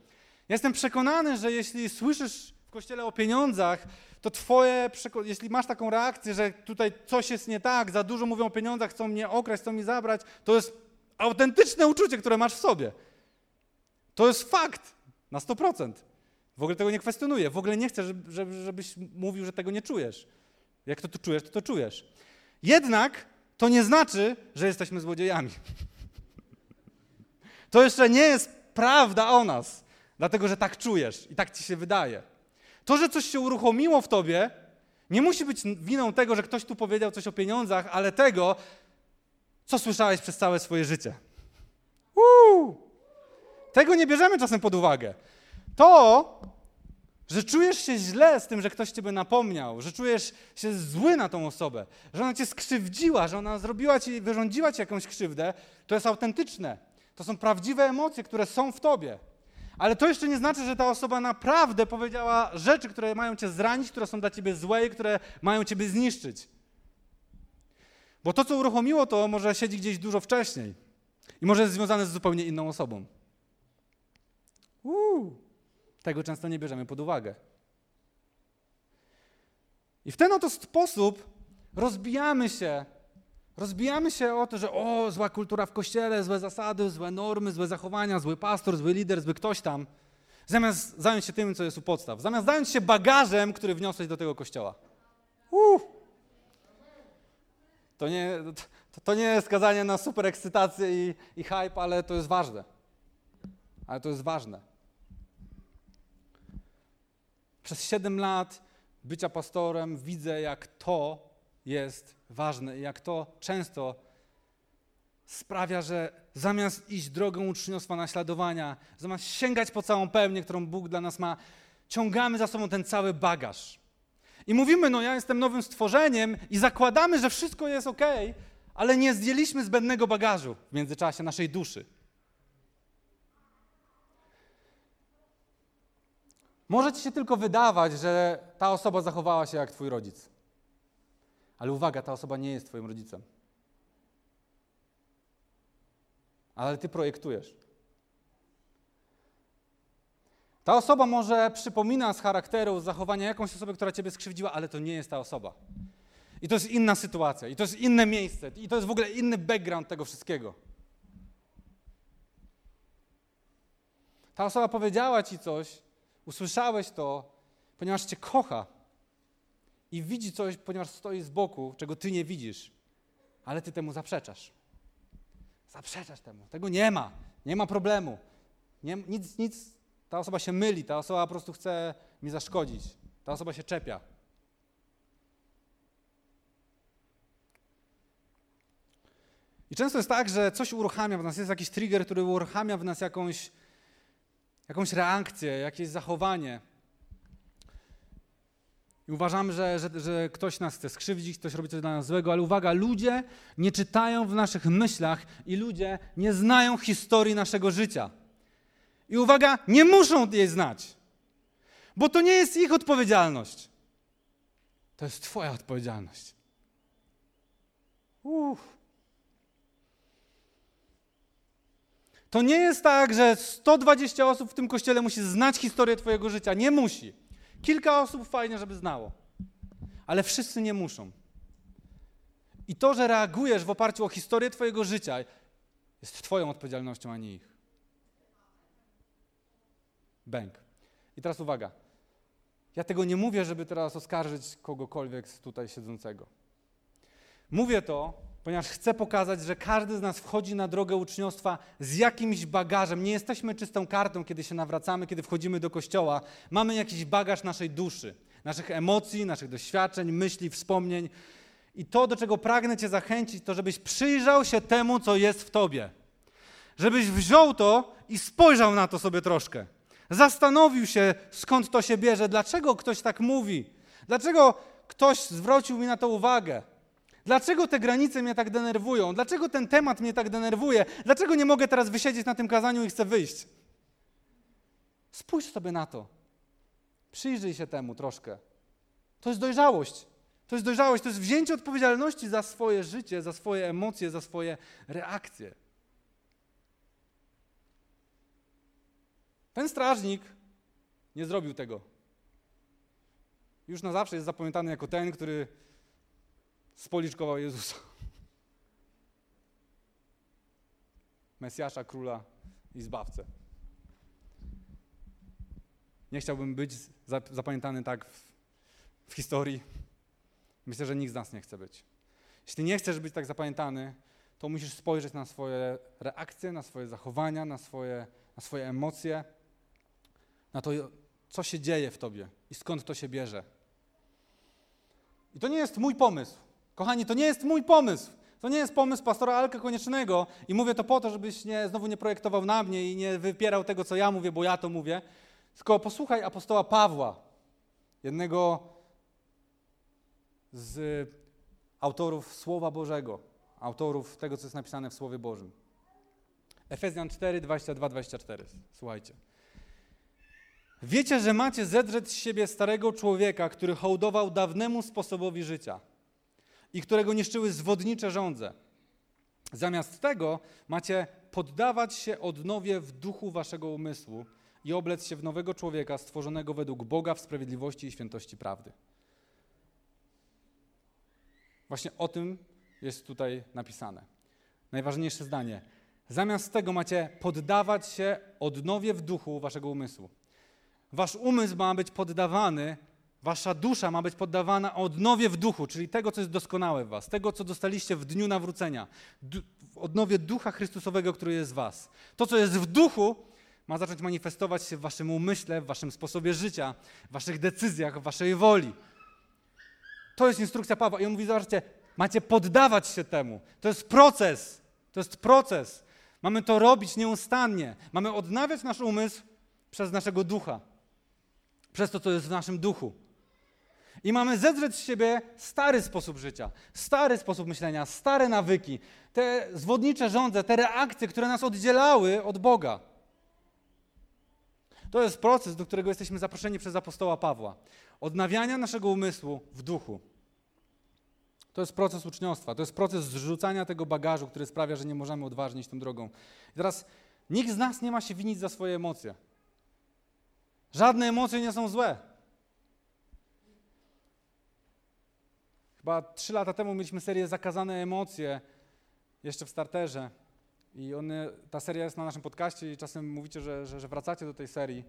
Jestem przekonany, że jeśli słyszysz w kościele o pieniądzach, to twoje, jeśli masz taką reakcję, że tutaj coś jest nie tak, za dużo mówią o pieniądzach, chcą mnie okraść, chcą mi zabrać, to jest autentyczne uczucie, które masz w sobie. To jest fakt na 100%. W ogóle tego nie kwestionuję. W ogóle nie chcę, żeby, żebyś mówił, że tego nie czujesz. Jak to tu czujesz, to to czujesz. Jednak to nie znaczy, że jesteśmy złodziejami. To jeszcze nie jest prawda o nas, dlatego że tak czujesz i tak ci się wydaje. To, że coś się uruchomiło w tobie, nie musi być winą tego, że ktoś tu powiedział coś o pieniądzach, ale tego, co słyszałeś przez całe swoje życie. Uuu. Tego nie bierzemy czasem pod uwagę. To, że czujesz się źle z tym, że ktoś ciebie napomniał, że czujesz się zły na tą osobę, że ona cię skrzywdziła, że ona zrobiła ci, wyrządziła ci jakąś krzywdę, to jest autentyczne. To są prawdziwe emocje, które są w tobie. Ale to jeszcze nie znaczy, że ta osoba naprawdę powiedziała rzeczy, które mają cię zranić, które są dla ciebie złe i które mają ciebie zniszczyć. Bo to, co uruchomiło to, może siedzi gdzieś dużo wcześniej i może jest związane z zupełnie inną osobą. Uuu, tego często nie bierzemy pod uwagę. I w ten oto sposób rozbijamy się Rozbijamy się o to, że o, zła kultura w kościele, złe zasady, złe normy, złe zachowania, zły pastor, zły lider, zły ktoś tam, zamiast zająć się tym, co jest u podstaw. Zamiast zająć się bagażem, który wniosłeś do tego kościoła. Uf. To nie, to, to nie jest skazanie na super ekscytację i, i hype, ale to jest ważne. Ale to jest ważne. Przez 7 lat bycia pastorem widzę, jak to jest ważne i jak to często sprawia, że zamiast iść drogą uczniostwa naśladowania, zamiast sięgać po całą pełnię, którą Bóg dla nas ma, ciągamy za sobą ten cały bagaż. I mówimy, no ja jestem nowym stworzeniem i zakładamy, że wszystko jest ok, ale nie zdjęliśmy zbędnego bagażu w międzyczasie naszej duszy. Może ci się tylko wydawać, że ta osoba zachowała się jak twój rodzic. Ale uwaga, ta osoba nie jest twoim rodzicem. Ale ty projektujesz. Ta osoba może przypomina z charakteru, z zachowania jakąś osobę, która ciebie skrzywdziła, ale to nie jest ta osoba. I to jest inna sytuacja, i to jest inne miejsce, i to jest w ogóle inny background tego wszystkiego. Ta osoba powiedziała ci coś, usłyszałeś to, ponieważ cię kocha i widzi coś, ponieważ stoi z boku, czego ty nie widzisz, ale ty temu zaprzeczasz. Zaprzeczasz temu. Tego nie ma. Nie ma problemu. Nie, nic, nic. Ta osoba się myli, ta osoba po prostu chce mi zaszkodzić. Ta osoba się czepia. I często jest tak, że coś uruchamia w nas, jest jakiś trigger, który uruchamia w nas jakąś, jakąś reakcję, jakieś zachowanie. I uważamy, że, że, że ktoś nas chce skrzywdzić, ktoś robi coś dla nas złego, ale uwaga, ludzie nie czytają w naszych myślach i ludzie nie znają historii naszego życia. I uwaga, nie muszą jej znać, bo to nie jest ich odpowiedzialność. To jest Twoja odpowiedzialność. Uff. To nie jest tak, że 120 osób w tym kościele musi znać historię Twojego życia. Nie musi. Kilka osób fajnie, żeby znało, ale wszyscy nie muszą. I to, że reagujesz w oparciu o historię Twojego życia, jest Twoją odpowiedzialnością, a nie ich. Bęk. I teraz uwaga. Ja tego nie mówię, żeby teraz oskarżyć kogokolwiek z tutaj siedzącego. Mówię to, ponieważ chcę pokazać, że każdy z nas wchodzi na drogę uczniostwa z jakimś bagażem. Nie jesteśmy czystą kartą, kiedy się nawracamy, kiedy wchodzimy do kościoła. Mamy jakiś bagaż naszej duszy, naszych emocji, naszych doświadczeń, myśli, wspomnień. I to, do czego pragnę Cię zachęcić, to żebyś przyjrzał się temu, co jest w Tobie. Żebyś wziął to i spojrzał na to sobie troszkę. Zastanowił się, skąd to się bierze, dlaczego ktoś tak mówi, dlaczego ktoś zwrócił mi na to uwagę. Dlaczego te granice mnie tak denerwują? Dlaczego ten temat mnie tak denerwuje? Dlaczego nie mogę teraz wysiedzieć na tym kazaniu i chcę wyjść? Spójrz sobie na to. Przyjrzyj się temu troszkę. To jest dojrzałość. To jest dojrzałość, to jest wzięcie odpowiedzialności za swoje życie, za swoje emocje, za swoje reakcje. Ten strażnik nie zrobił tego. Już na zawsze jest zapamiętany jako ten, który spoliczkował Jezusa. Mesjasza, króla i zbawcę. Nie chciałbym być zapamiętany tak w, w historii. Myślę, że nikt z nas nie chce być. Jeśli nie chcesz być tak zapamiętany, to musisz spojrzeć na swoje reakcje, na swoje zachowania, na swoje, na swoje emocje, na to, co się dzieje w tobie i skąd to się bierze. I to nie jest mój pomysł. Kochani, to nie jest mój pomysł. To nie jest pomysł pastora Alka Koniecznego i mówię to po to, żebyś nie, znowu nie projektował na mnie i nie wypierał tego, co ja mówię, bo ja to mówię. Tylko posłuchaj apostoła Pawła, jednego z autorów Słowa Bożego, autorów tego, co jest napisane w Słowie Bożym. Efezjan 4, 22, 24. Słuchajcie. Wiecie, że macie zedrzeć z siebie starego człowieka, który hołdował dawnemu sposobowi życia – i którego niszczyły zwodnicze żądze. Zamiast tego macie poddawać się odnowie w duchu waszego umysłu i oblec się w nowego człowieka stworzonego według Boga w sprawiedliwości i świętości prawdy. Właśnie o tym jest tutaj napisane. Najważniejsze zdanie. Zamiast tego macie poddawać się odnowie w duchu waszego umysłu. Wasz umysł ma być poddawany Wasza dusza ma być poddawana odnowie w duchu, czyli tego, co jest doskonałe w Was, tego, co dostaliście w dniu nawrócenia, odnowie ducha Chrystusowego, który jest w Was. To, co jest w duchu, ma zacząć manifestować się w Waszym umyśle, w Waszym sposobie życia, w Waszych decyzjach, w Waszej woli. To jest instrukcja Pawła. I on mówi, zobaczcie, macie poddawać się temu. To jest proces. To jest proces. Mamy to robić nieustannie. Mamy odnawiać nasz umysł przez naszego ducha. Przez to, co jest w naszym duchu. I mamy zedrzeć z siebie stary sposób życia, stary sposób myślenia, stare nawyki, te zwodnicze żądze, te reakcje, które nas oddzielały od Boga. To jest proces, do którego jesteśmy zaproszeni przez apostoła Pawła. Odnawiania naszego umysłu w duchu. To jest proces uczniostwa, to jest proces zrzucania tego bagażu, który sprawia, że nie możemy odważnie tą drogą. I teraz nikt z nas nie ma się winić za swoje emocje. Żadne emocje nie są złe. Chyba trzy lata temu mieliśmy serię Zakazane emocje, jeszcze w starterze. I one, ta seria jest na naszym podcaście i czasem mówicie, że, że, że wracacie do tej serii.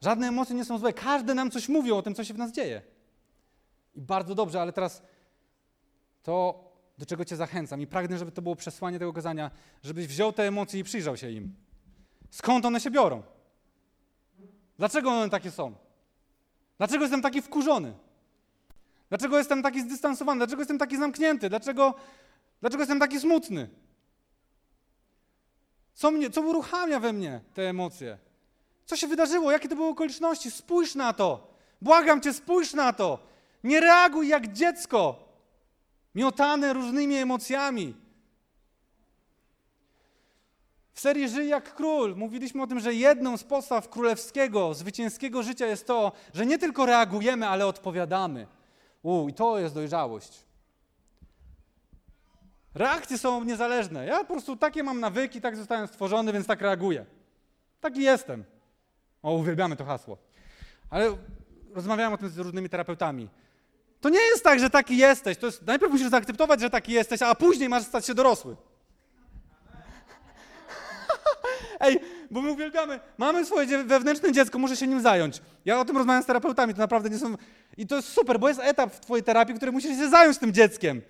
Żadne emocje nie są złe. Każde nam coś mówią o tym, co się w nas dzieje. I bardzo dobrze, ale teraz to, do czego Cię zachęcam i pragnę, żeby to było przesłanie tego kazania, żebyś wziął te emocje i przyjrzał się im. Skąd one się biorą? Dlaczego one takie są? Dlaczego jestem taki wkurzony? Dlaczego jestem taki zdystansowany? Dlaczego jestem taki zamknięty? Dlaczego, dlaczego jestem taki smutny? Co, mnie, co uruchamia we mnie te emocje? Co się wydarzyło? Jakie to były okoliczności? Spójrz na to. Błagam cię, spójrz na to. Nie reaguj jak dziecko, miotane różnymi emocjami. W serii Żyj jak król mówiliśmy o tym, że jedną z podstaw królewskiego, zwycięskiego życia jest to, że nie tylko reagujemy, ale odpowiadamy. U, i to jest dojrzałość. Reakcje są niezależne. Ja po prostu takie mam nawyki, tak zostałem stworzony, więc tak reaguję. Taki jestem. O, uwielbiamy to hasło. Ale rozmawiałem o tym z różnymi terapeutami. To nie jest tak, że taki jesteś. To jest, najpierw musisz zaakceptować, że taki jesteś, a później masz stać się dorosły. Ej, bo my uwielbiamy, mamy swoje wewnętrzne dziecko, muszę się nim zająć. Ja o tym rozmawiam z terapeutami, to naprawdę nie są... I to jest super, bo jest etap w twojej terapii, który musisz się zająć tym dzieckiem.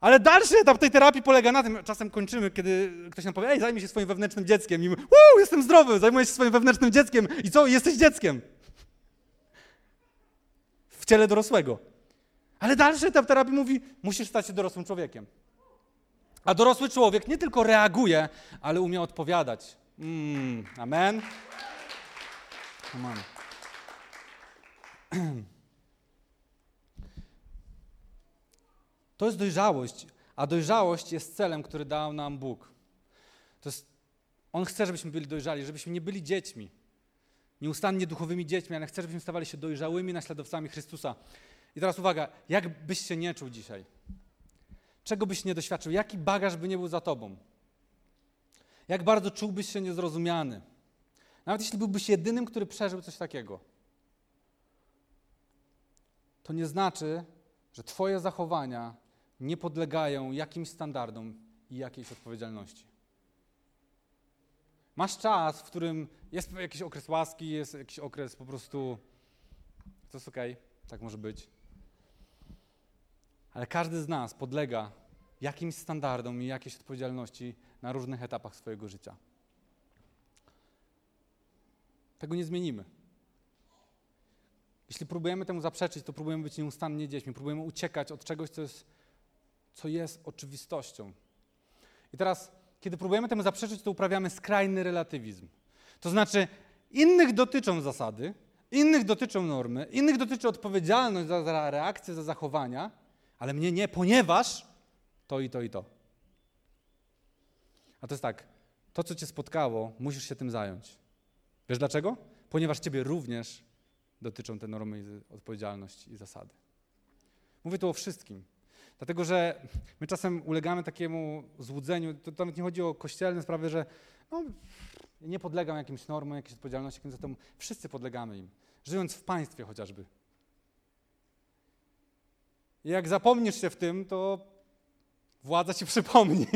Ale dalszy etap tej terapii polega na tym, czasem kończymy, kiedy ktoś nam powie, ej, zajmij się swoim wewnętrznym dzieckiem. I my, Woo, jestem zdrowy, zajmuję się swoim wewnętrznym dzieckiem. I co? Jesteś dzieckiem. W ciele dorosłego. Ale dalszy etap terapii mówi, musisz stać się dorosłym człowiekiem. A dorosły człowiek nie tylko reaguje, ale umie odpowiadać. Mm, amen. Amen. To jest dojrzałość, a dojrzałość jest celem, który dał nam Bóg. To jest, On chce, żebyśmy byli dojrzali, żebyśmy nie byli dziećmi, nieustannie duchowymi dziećmi, ale chce, żebyśmy stawali się dojrzałymi naśladowcami Chrystusa. I teraz uwaga, jak byś się nie czuł dzisiaj? Czego byś nie doświadczył? Jaki bagaż by nie był za tobą? Jak bardzo czułbyś się niezrozumiany? Nawet jeśli byłbyś jedynym, który przeżył coś takiego. To nie znaczy, że Twoje zachowania nie podlegają jakimś standardom i jakiejś odpowiedzialności. Masz czas, w którym jest jakiś okres łaski, jest jakiś okres po prostu. To jest okej, tak może być. Ale każdy z nas podlega jakimś standardom i jakiejś odpowiedzialności na różnych etapach swojego życia. Tego nie zmienimy. Jeśli próbujemy temu zaprzeczyć, to próbujemy być nieustannie dziećmi, próbujemy uciekać od czegoś, co jest, co jest oczywistością. I teraz, kiedy próbujemy temu zaprzeczyć, to uprawiamy skrajny relatywizm. To znaczy, innych dotyczą zasady, innych dotyczą normy, innych dotyczy odpowiedzialność za, za reakcje, za zachowania, ale mnie nie, ponieważ to i to i to. A to jest tak, to co cię spotkało, musisz się tym zająć. Wiesz dlaczego? Ponieważ ciebie również dotyczą te normy, odpowiedzialność i zasady. Mówię tu o wszystkim. Dlatego, że my czasem ulegamy takiemu złudzeniu, to, to nawet nie chodzi o kościelne sprawy, że no, nie podlegam jakimś normom, jakiejś odpowiedzialności, jakimś zatem wszyscy podlegamy im, żyjąc w państwie chociażby. I jak zapomnisz się w tym, to władza ci przypomni.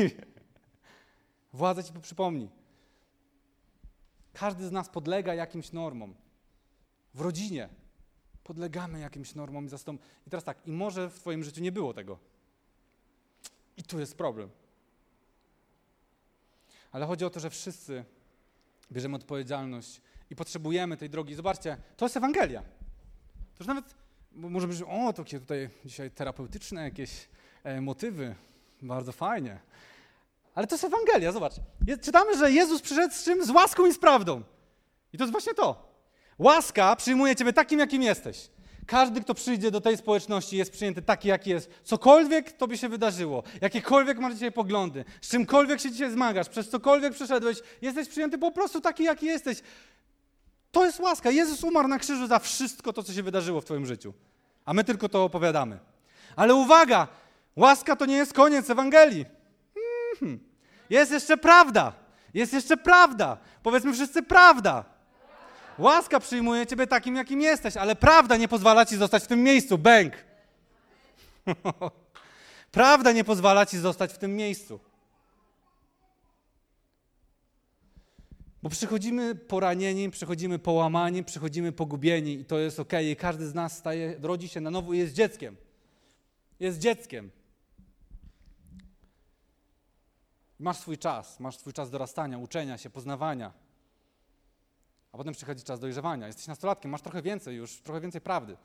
władza ci przypomni. Każdy z nas podlega jakimś normom. W rodzinie. podlegamy jakimś normom i. I teraz tak, i może w twoim życiu nie było tego. I tu jest problem. Ale chodzi o to, że wszyscy bierzemy odpowiedzialność i potrzebujemy tej drogi. Zobaczcie, to jest Ewangelia. To już nawet może być, o, takie tutaj dzisiaj terapeutyczne jakieś e, motywy, bardzo fajnie. Ale to jest Ewangelia, zobacz. Czytamy, że Jezus przyszedł z czym? Z łaską i z prawdą. I to jest właśnie to. Łaska przyjmuje ciebie takim, jakim jesteś. Każdy, kto przyjdzie do tej społeczności, jest przyjęty taki, jaki jest. Cokolwiek tobie się wydarzyło, jakiekolwiek masz dzisiaj poglądy, z czymkolwiek się dzisiaj zmagasz, przez cokolwiek przeszedłeś, jesteś przyjęty po prostu taki, jaki jesteś. To jest łaska. Jezus umarł na krzyżu za wszystko to, co się wydarzyło w twoim życiu. A my tylko to opowiadamy. Ale uwaga! Łaska to nie jest koniec Ewangelii. Mhm. Jest jeszcze prawda. Jest jeszcze prawda. Powiedzmy wszyscy prawda. Łaska przyjmuje ciebie takim, jakim jesteś, ale prawda nie pozwala ci zostać w tym miejscu. Bęk. prawda nie pozwala ci zostać w tym miejscu. Bo przychodzimy poranieni, przychodzimy połamani, przychodzimy pogubieni i to jest ok. I każdy z nas staje, rodzi się na nowo i jest dzieckiem. Jest dzieckiem. Masz swój czas, masz swój czas dorastania, uczenia się, poznawania. A potem przychodzi czas dojrzewania. Jesteś nastolatkiem, masz trochę więcej już, trochę więcej prawdy.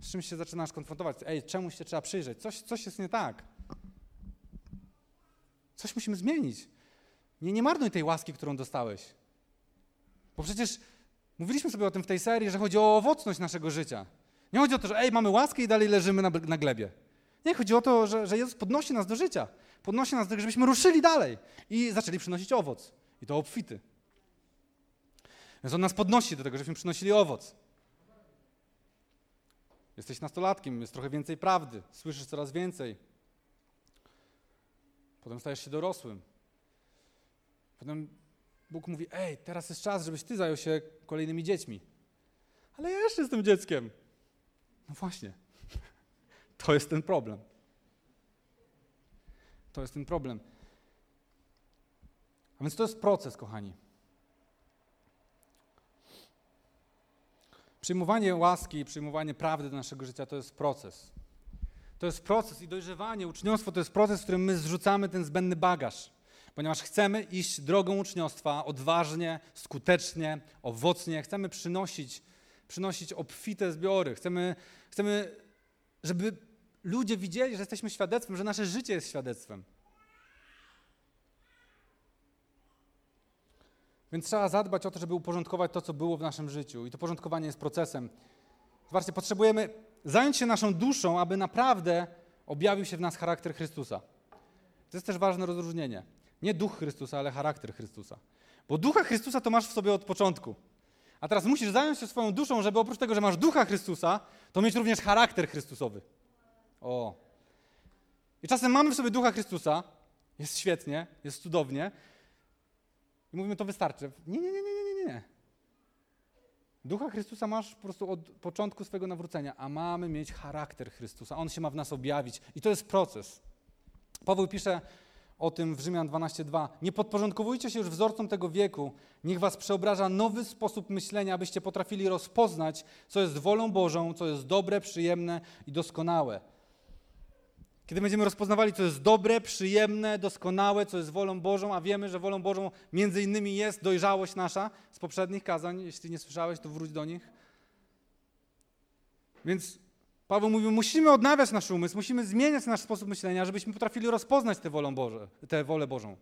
Z czymś się zaczynasz konfrontować. Ej, czemuś się trzeba przyjrzeć? Coś, coś jest nie tak. Coś musimy zmienić. Nie, nie marnuj tej łaski, którą dostałeś. Bo przecież mówiliśmy sobie o tym w tej serii, że chodzi o owocność naszego życia. Nie chodzi o to, że ej, mamy łaskę i dalej leżymy na, na glebie. Nie, chodzi o to, że, że Jezus podnosi nas do życia. Podnosi nas do tego, żebyśmy ruszyli dalej i zaczęli przynosić owoc. I to obfity. Więc On nas podnosi do tego, żebyśmy przynosili owoc. Jesteś nastolatkiem, jest trochę więcej prawdy, słyszysz coraz więcej. Potem stajesz się dorosłym. Potem Bóg mówi: Ej, teraz jest czas, żebyś ty zajął się kolejnymi dziećmi. Ale ja jeszcze jestem dzieckiem. No właśnie. To jest ten problem. To jest ten problem. A więc to jest proces, kochani. Przyjmowanie łaski, przyjmowanie prawdy do naszego życia to jest proces. To jest proces i dojrzewanie, uczniostwo to jest proces, w którym my zrzucamy ten zbędny bagaż ponieważ chcemy iść drogą uczniostwa odważnie, skutecznie, owocnie. Chcemy przynosić, przynosić obfite zbiory. Chcemy, chcemy, żeby ludzie widzieli, że jesteśmy świadectwem, że nasze życie jest świadectwem. Więc trzeba zadbać o to, żeby uporządkować to, co było w naszym życiu. I to porządkowanie jest procesem. Zobaczcie, potrzebujemy zająć się naszą duszą, aby naprawdę objawił się w nas charakter Chrystusa. To jest też ważne rozróżnienie. Nie duch Chrystusa, ale charakter Chrystusa. Bo ducha Chrystusa to masz w sobie od początku. A teraz musisz zająć się swoją duszą, żeby oprócz tego, że masz ducha Chrystusa, to mieć również charakter Chrystusowy. O. I czasem mamy w sobie ducha Chrystusa, jest świetnie, jest cudownie. I mówimy, to wystarczy. Nie, nie, nie, nie, nie, nie. Ducha Chrystusa masz po prostu od początku swojego nawrócenia, a mamy mieć charakter Chrystusa. On się ma w nas objawić. I to jest proces. Paweł pisze o tym w Rzymian 12:2. Nie podporządkowujcie się już wzorcom tego wieku. Niech was przeobraża nowy sposób myślenia, abyście potrafili rozpoznać, co jest wolą Bożą, co jest dobre, przyjemne i doskonałe. Kiedy będziemy rozpoznawali, co jest dobre, przyjemne, doskonałe, co jest wolą Bożą, a wiemy, że wolą Bożą między innymi jest dojrzałość nasza z poprzednich kazań. Jeśli nie słyszałeś, to wróć do nich. Więc Paweł mówi, musimy odnawiać nasz umysł, musimy zmieniać nasz sposób myślenia, żebyśmy potrafili rozpoznać tę wolę, Boże, tę wolę Bożą.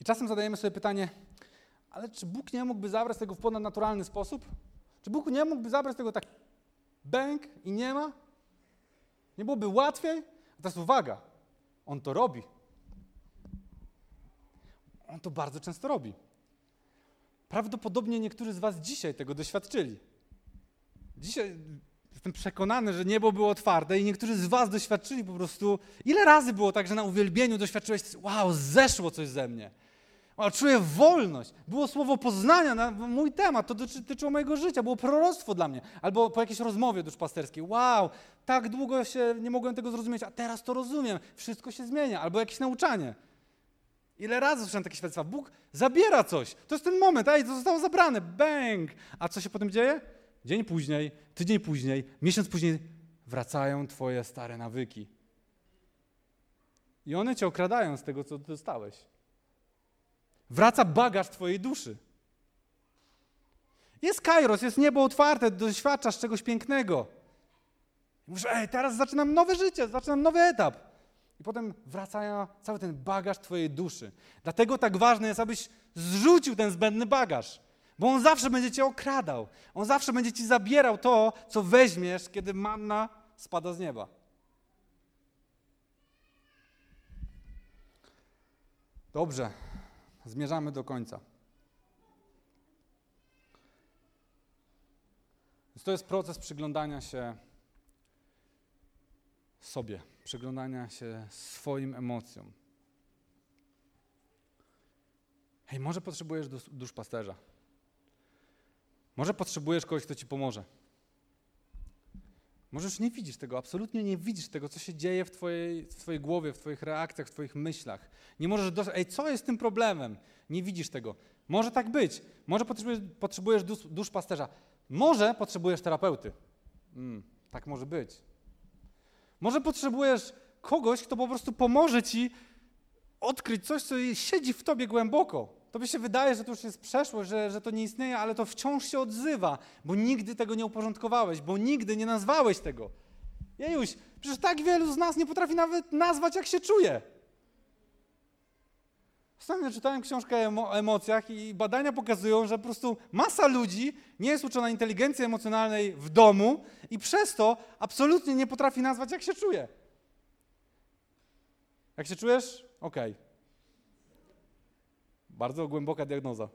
I czasem zadajemy sobie pytanie, ale czy Bóg nie mógłby zabrać tego w ponadnaturalny sposób? Czy Bóg nie mógłby zabrać tego tak bęk i nie ma? Nie byłoby łatwiej? A teraz uwaga, On to robi. On to bardzo często robi. Prawdopodobnie niektórzy z Was dzisiaj tego doświadczyli. Dzisiaj jestem przekonany, że niebo było otwarte i niektórzy z Was doświadczyli po prostu. Ile razy było tak, że na uwielbieniu doświadczyłeś, wow, zeszło coś ze mnie. Wow, czuję wolność. Było słowo poznania na mój temat, to dotyczyło mojego życia, było proroctwo dla mnie. Albo po jakiejś rozmowie duszpasterskiej, wow, tak długo się nie mogłem tego zrozumieć, a teraz to rozumiem, wszystko się zmienia. Albo jakieś nauczanie. Ile razy słyszałem takie świadectwa? Bóg zabiera coś. To jest ten moment, ej, to zostało zabrane, bang! A co się potem dzieje? Dzień później, tydzień później, miesiąc później wracają twoje stare nawyki. I one cię okradają z tego, co dostałeś. Wraca bagaż twojej duszy. Jest kairos, jest niebo otwarte, doświadczasz czegoś pięknego. Mówisz, ej, teraz zaczynam nowe życie, zaczynam nowy etap. I potem wraca cały ten bagaż twojej duszy. Dlatego tak ważne jest, abyś zrzucił ten zbędny bagaż. Bo on zawsze będzie cię okradał. On zawsze będzie ci zabierał to, co weźmiesz, kiedy manna spada z nieba. Dobrze, zmierzamy do końca. Więc to jest proces przyglądania się sobie, przyglądania się swoim emocjom. Hej, może potrzebujesz dusz, duszpasterza. Może potrzebujesz kogoś, kto ci pomoże. Może już nie widzisz tego, absolutnie nie widzisz tego, co się dzieje w twojej, w twojej głowie, w twoich reakcjach, w twoich myślach. Nie możesz dostać, ej, co jest tym problemem? Nie widzisz tego. Może tak być. Może potrzebujesz, potrzebujesz dusz, duszpasterza. Może potrzebujesz terapeuty. Mm, tak może być. Może potrzebujesz kogoś, kto po prostu pomoże ci odkryć coś, co siedzi w tobie głęboko. Tobie się wydaje, że to już jest przeszłość, że, że to nie istnieje, ale to wciąż się odzywa, bo nigdy tego nie uporządkowałeś, bo nigdy nie nazwałeś tego. Jejuś, przecież tak wielu z nas nie potrafi nawet nazwać, jak się czuje. Ostatnio czytałem książkę o emocjach i badania pokazują, że po prostu masa ludzi nie jest uczona inteligencji emocjonalnej w domu i przez to absolutnie nie potrafi nazwać, jak się czuje. Jak się czujesz? Okej. Okay. Bardzo głęboka diagnoza.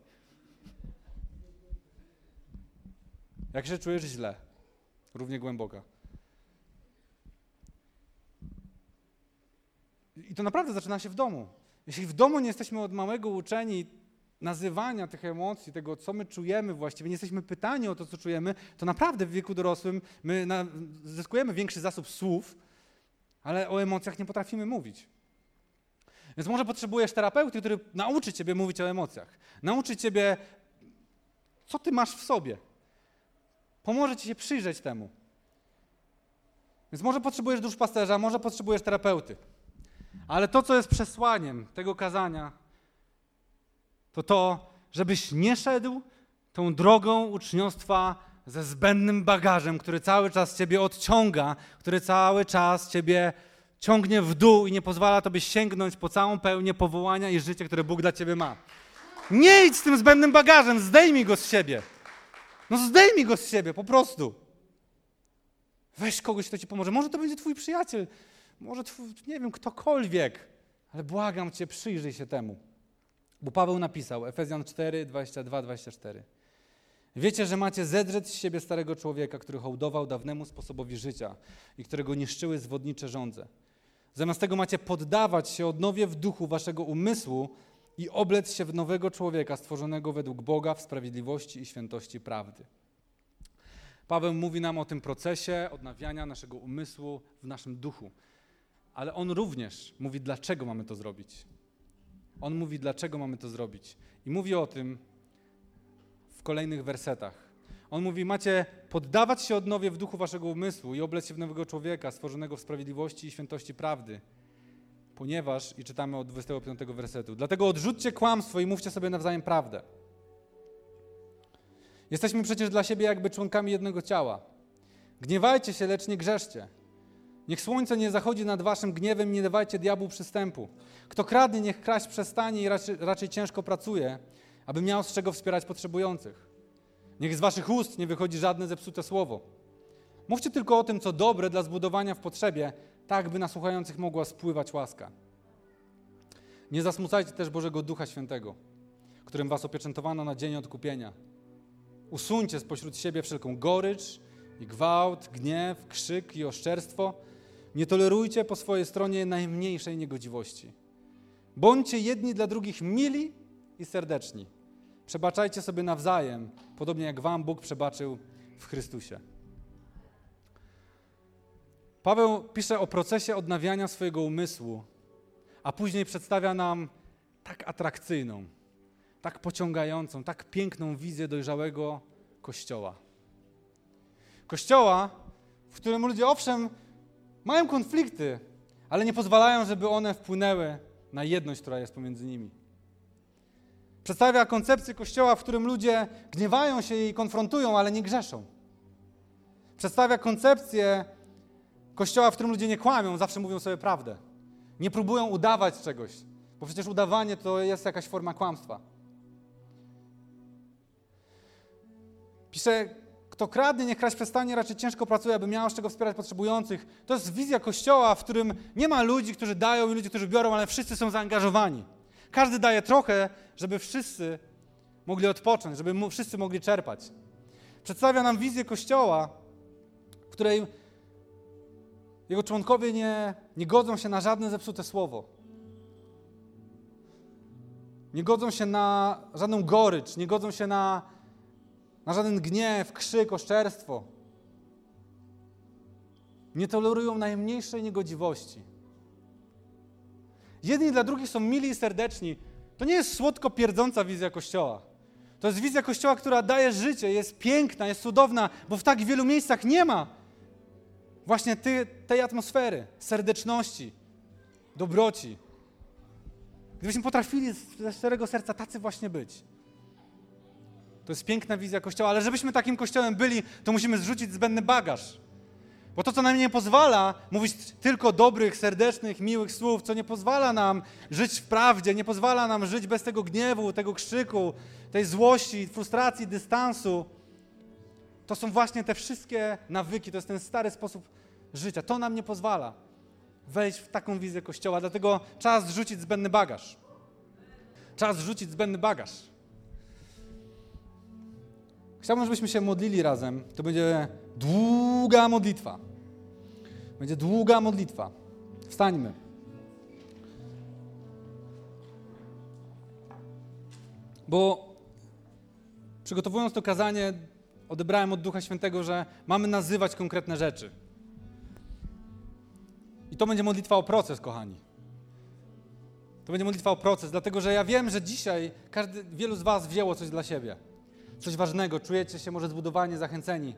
Jak się czujesz źle? Równie głęboka. I to naprawdę zaczyna się w domu. Jeśli w domu nie jesteśmy od małego uczeni nazywania tych emocji, tego, co my czujemy właściwie, nie jesteśmy pytani o to, co czujemy, to naprawdę w wieku dorosłym my zyskujemy większy zasób słów, ale o emocjach nie potrafimy mówić. Więc może potrzebujesz terapeuty, który nauczy ciebie mówić o emocjach. Nauczy ciebie, co ty masz w sobie. Pomoże ci się przyjrzeć temu. Więc może potrzebujesz duszpasterza, może potrzebujesz terapeuty. Ale to, co jest przesłaniem tego kazania, to to, żebyś nie szedł tą drogą uczniostwa ze zbędnym bagażem, który cały czas ciebie odciąga, który cały czas ciebie ciągnie w dół i nie pozwala tobie sięgnąć po całą pełnię powołania i życia, które Bóg dla ciebie ma. Nie idź z tym zbędnym bagażem, zdejmij go z siebie. No zdejmij go z siebie, po prostu. Weź kogoś, kto ci pomoże. Może to będzie twój przyjaciel, może twój, nie wiem, ktokolwiek, ale błagam cię, przyjrzyj się temu. Bo Paweł napisał, Efezjan 4, 22, 24. Wiecie, że macie zedrzeć z siebie starego człowieka, który hołdował dawnemu sposobowi życia i którego niszczyły zwodnicze żądze. Zamiast tego macie poddawać się odnowie w duchu waszego umysłu i oblec się w nowego człowieka stworzonego według Boga w sprawiedliwości i świętości prawdy. Paweł mówi nam o tym procesie odnawiania naszego umysłu w naszym duchu. Ale on również mówi, dlaczego mamy to zrobić. On mówi, dlaczego mamy to zrobić. I mówi o tym w kolejnych wersetach. On mówi, macie poddawać się odnowie w duchu waszego umysłu i oblec się w nowego człowieka, stworzonego w sprawiedliwości i świętości prawdy. Ponieważ, i czytamy od 25 wersetu, dlatego odrzućcie kłamstwo i mówcie sobie nawzajem prawdę. Jesteśmy przecież dla siebie jakby członkami jednego ciała. Gniewajcie się, lecz nie grzeszcie. Niech słońce nie zachodzi nad waszym gniewem, nie dawajcie diabłu przystępu. Kto kradnie, niech kraść przestanie i raczej, raczej ciężko pracuje, aby miał z czego wspierać potrzebujących. Niech z waszych ust nie wychodzi żadne zepsute słowo. Mówcie tylko o tym, co dobre dla zbudowania w potrzebie, tak by na słuchających mogła spływać łaska. Nie zasmucajcie też Bożego Ducha Świętego, którym was opieczętowano na dzień odkupienia. Usuńcie spośród siebie wszelką gorycz i gwałt, gniew, krzyk i oszczerstwo. Nie tolerujcie po swojej stronie najmniejszej niegodziwości. Bądźcie jedni dla drugich mili i serdeczni. Przebaczajcie sobie nawzajem, podobnie jak Wam Bóg przebaczył w Chrystusie. Paweł pisze o procesie odnawiania swojego umysłu, a później przedstawia nam tak atrakcyjną, tak pociągającą, tak piękną wizję dojrzałego Kościoła. Kościoła, w którym ludzie owszem mają konflikty, ale nie pozwalają, żeby one wpłynęły na jedność, która jest pomiędzy nimi. Przedstawia koncepcję Kościoła, w którym ludzie gniewają się i konfrontują, ale nie grzeszą. Przedstawia koncepcję Kościoła, w którym ludzie nie kłamią, zawsze mówią sobie prawdę. Nie próbują udawać czegoś, bo przecież udawanie to jest jakaś forma kłamstwa. Pisze, kto kradnie, niech kraść przestanie, raczej ciężko pracuje, aby miał z czego wspierać potrzebujących. To jest wizja Kościoła, w którym nie ma ludzi, którzy dają i ludzi, którzy biorą, ale wszyscy są zaangażowani. Każdy daje trochę, żeby wszyscy mogli odpocząć, żeby wszyscy mogli czerpać. Przedstawia nam wizję Kościoła, w której jego członkowie nie, nie godzą się na żadne zepsute słowo. Nie godzą się na żadną gorycz, nie godzą się na, na żaden gniew, krzyk, oszczerstwo. Nie tolerują najmniejszej niegodziwości. Jedni dla drugich są mili i serdeczni. To nie jest słodko pierdząca wizja Kościoła. To jest wizja Kościoła, która daje życie, jest piękna, jest cudowna, bo w tak wielu miejscach nie ma właśnie ty, tej atmosfery, serdeczności, dobroci. Gdybyśmy potrafili ze szczerego serca tacy właśnie być. To jest piękna wizja Kościoła, ale żebyśmy takim Kościołem byli, to musimy zrzucić zbędny bagaż. Bo to, co nam nie pozwala mówić tylko dobrych, serdecznych, miłych słów, co nie pozwala nam żyć w prawdzie, nie pozwala nam żyć bez tego gniewu, tego krzyku, tej złości, frustracji, dystansu, to są właśnie te wszystkie nawyki, to jest ten stary sposób życia. To nam nie pozwala wejść w taką wizję Kościoła, dlatego czas zrzucić zbędny bagaż. Czas zrzucić zbędny bagaż. Chciałbym, żebyśmy się modlili razem. To będzie długa modlitwa. Będzie długa modlitwa. Wstańmy. Bo przygotowując to kazanie, odebrałem od Ducha Świętego, że mamy nazywać konkretne rzeczy. I to będzie modlitwa o proces, kochani. To będzie modlitwa o proces, dlatego że ja wiem, że dzisiaj każdy, wielu z Was wzięło coś dla siebie. Coś ważnego, czujecie się może zbudowani, zachęceni.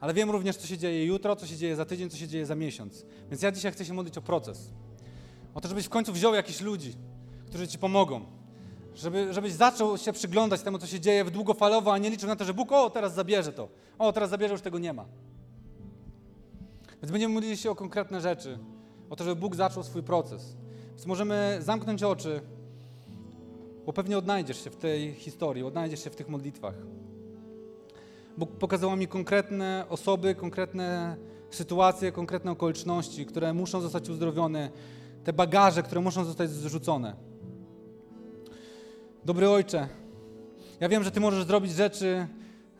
Ale wiem również, co się dzieje jutro, co się dzieje za tydzień, co się dzieje za miesiąc. Więc ja dzisiaj chcę się modlić o proces. O to, żebyś w końcu wziął jakichś ludzi, którzy Ci pomogą. Żeby, żebyś zaczął się przyglądać temu, co się dzieje w długofalowo, a nie liczył na to, że Bóg, o, teraz zabierze to. O, teraz zabierze, już tego nie ma. Więc będziemy modlili się o konkretne rzeczy, o to, żeby Bóg zaczął swój proces. Więc możemy zamknąć oczy, bo pewnie odnajdziesz się w tej historii, odnajdziesz się w tych modlitwach. Bóg pokazał mi konkretne osoby, konkretne sytuacje, konkretne okoliczności, które muszą zostać uzdrowione, te bagaże, które muszą zostać zrzucone. Dobry Ojcze, ja wiem, że Ty możesz zrobić rzeczy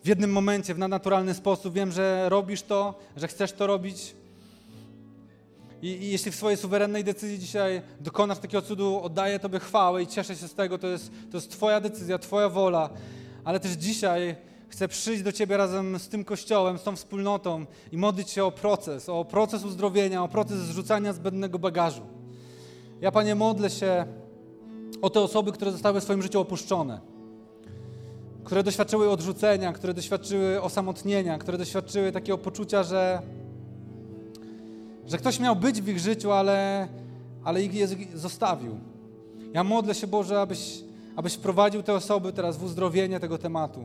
w jednym momencie, w nadnaturalny sposób. Wiem, że robisz to, że chcesz to robić. I, I, jeśli w swojej suwerennej decyzji dzisiaj dokonasz takiego cudu, oddaję Tobie chwałę i cieszę się z tego. To jest, to jest Twoja decyzja, Twoja wola. Ale też dzisiaj chcę przyjść do Ciebie razem z tym Kościołem, z tą wspólnotą i modlić się o proces, o proces uzdrowienia, o proces zrzucania zbędnego bagażu. Ja, Panie, modlę się o te osoby, które zostały w swoim życiu opuszczone, które doświadczyły odrzucenia, które doświadczyły osamotnienia, które doświadczyły takiego poczucia, że, że ktoś miał być w ich życiu, ale, ale ich zostawił. Ja modlę się, Boże, abyś, abyś wprowadził te osoby teraz w uzdrowienie tego tematu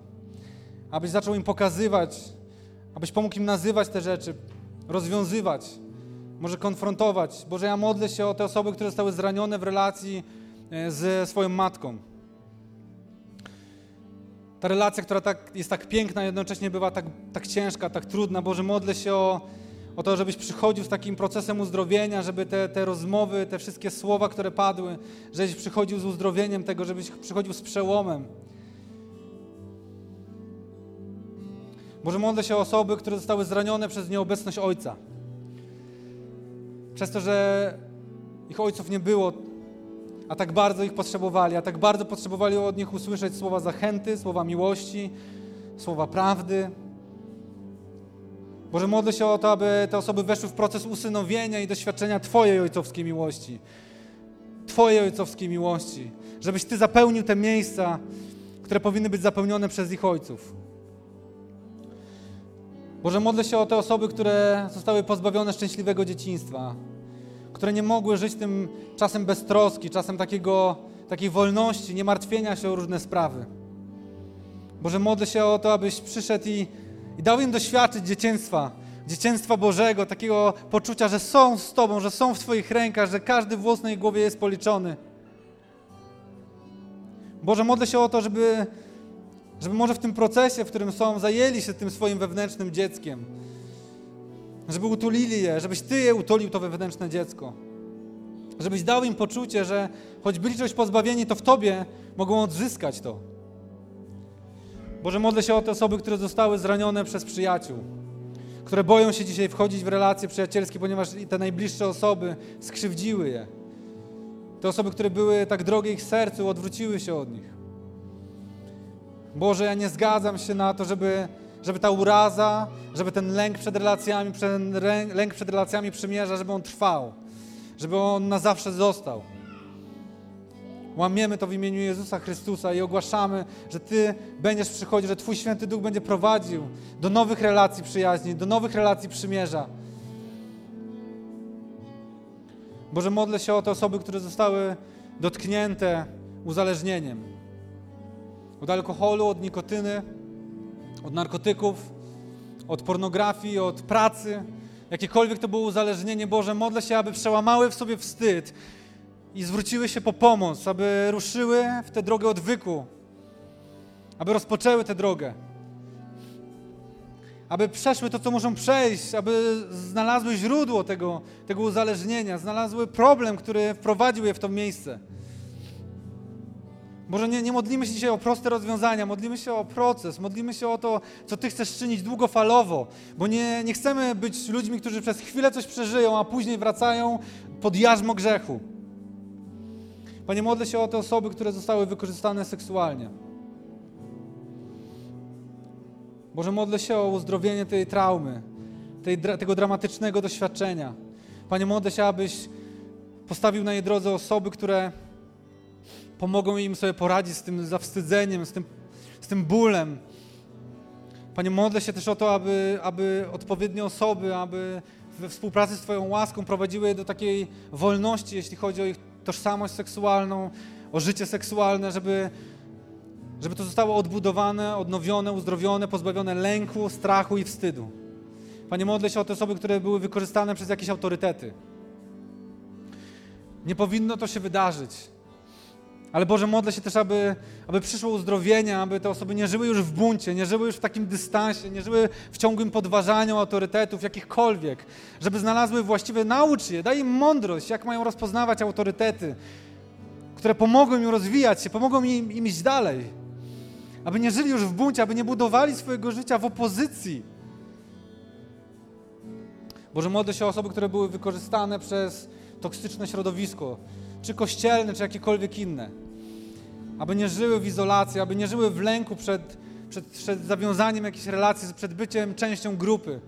abyś zaczął im pokazywać, abyś pomógł im nazywać te rzeczy, rozwiązywać, może konfrontować. Boże, ja modlę się o te osoby, które zostały zranione w relacji ze swoją matką. Ta relacja, która tak, jest tak piękna, jednocześnie bywa tak, tak ciężka, tak trudna. Boże, modlę się o, o to, żebyś przychodził z takim procesem uzdrowienia, żeby te, te rozmowy, te wszystkie słowa, które padły, żebyś przychodził z uzdrowieniem tego, żebyś przychodził z przełomem. Może modlę się o osoby, które zostały zranione przez nieobecność Ojca. Przez to, że ich ojców nie było, a tak bardzo ich potrzebowali, a tak bardzo potrzebowali od nich usłyszeć słowa zachęty, słowa miłości, słowa prawdy. Może modlę się o to, aby te osoby weszły w proces usynowienia i doświadczenia Twojej ojcowskiej miłości. Twojej ojcowskiej miłości. żebyś Ty zapełnił te miejsca, które powinny być zapełnione przez ich ojców. Boże, modlę się o te osoby, które zostały pozbawione szczęśliwego dzieciństwa, które nie mogły żyć tym czasem beztroski, czasem takiego, takiej wolności, nie martwienia się o różne sprawy. Boże, modlę się o to, abyś przyszedł i, i dał im doświadczyć dzieciństwa, dzieciństwa Bożego, takiego poczucia, że są z Tobą, że są w Twoich rękach, że każdy włos na ich głowie jest policzony. Boże, modlę się o to, żeby, żeby może w tym procesie, w którym są, zajęli się tym swoim wewnętrznym dzieckiem. Żeby utulili je, żebyś Ty je utulił, to wewnętrzne dziecko. Żebyś dał im poczucie, że choć byli czegoś pozbawieni, to w Tobie mogą odzyskać to. Boże, modlę się o te osoby, które zostały zranione przez przyjaciół, które boją się dzisiaj wchodzić w relacje przyjacielskie, ponieważ te najbliższe osoby skrzywdziły je. Te osoby, które były tak drogie ich sercu, odwróciły się od nich. Boże, ja nie zgadzam się na to, żeby, żeby ta uraza, żeby ten lęk przed relacjami, lęk przed relacjami przymierza, żeby on trwał, żeby on na zawsze został. Łamiemy to w imieniu Jezusa Chrystusa i ogłaszamy, że Ty będziesz przychodził, że Twój Święty Duch będzie prowadził do nowych relacji przyjaźni, do nowych relacji przymierza. Boże, modlę się o te osoby, które zostały dotknięte uzależnieniem. Od alkoholu, od nikotyny, od narkotyków, od pornografii, od pracy. Jakiekolwiek to było uzależnienie, Boże, modlę się, aby przełamały w sobie wstyd i zwróciły się po pomoc, aby ruszyły w tę drogę odwyku, aby rozpoczęły tę drogę, aby przeszły to, co muszą przejść, aby znalazły źródło tego, tego uzależnienia, znalazły problem, który wprowadził je w to miejsce. Może nie, nie modlimy się dzisiaj o proste rozwiązania, modlimy się o proces, modlimy się o to, co Ty chcesz czynić długofalowo, bo nie, nie chcemy być ludźmi, którzy przez chwilę coś przeżyją, a później wracają pod jarzmo grzechu. Panie, modlę się o te osoby, które zostały wykorzystane seksualnie. Boże, modlę się o uzdrowienie tej traumy, tej, tego dramatycznego doświadczenia. Panie, modlę się, abyś postawił na jej drodze osoby, które pomogą im sobie poradzić z tym zawstydzeniem, z tym, z tym bólem. Panie, modlę się też o to, aby, aby odpowiednie osoby, aby we współpracy z Twoją łaską prowadziły je do takiej wolności, jeśli chodzi o ich tożsamość seksualną, o życie seksualne, żeby, żeby to zostało odbudowane, odnowione, uzdrowione, pozbawione lęku, strachu i wstydu. Panie, modlę się o te osoby, które były wykorzystane przez jakieś autorytety. Nie powinno to się wydarzyć. Ale Boże, modlę się też, aby, aby przyszło uzdrowienie, aby te osoby nie żyły już w buncie, nie żyły już w takim dystansie, nie żyły w ciągłym podważaniu autorytetów, jakichkolwiek, żeby znalazły właściwe, naucz je, daj im mądrość, jak mają rozpoznawać autorytety, które pomogą im rozwijać się, pomogą im, im iść dalej. Aby nie żyli już w buncie, aby nie budowali swojego życia w opozycji. Boże, modlę się o osoby, które były wykorzystane przez toksyczne środowisko, czy kościelne, czy jakiekolwiek inne aby nie żyły w izolacji, aby nie żyły w lęku przed, przed, przed zawiązaniem jakiejś relacji, przed byciem częścią grupy.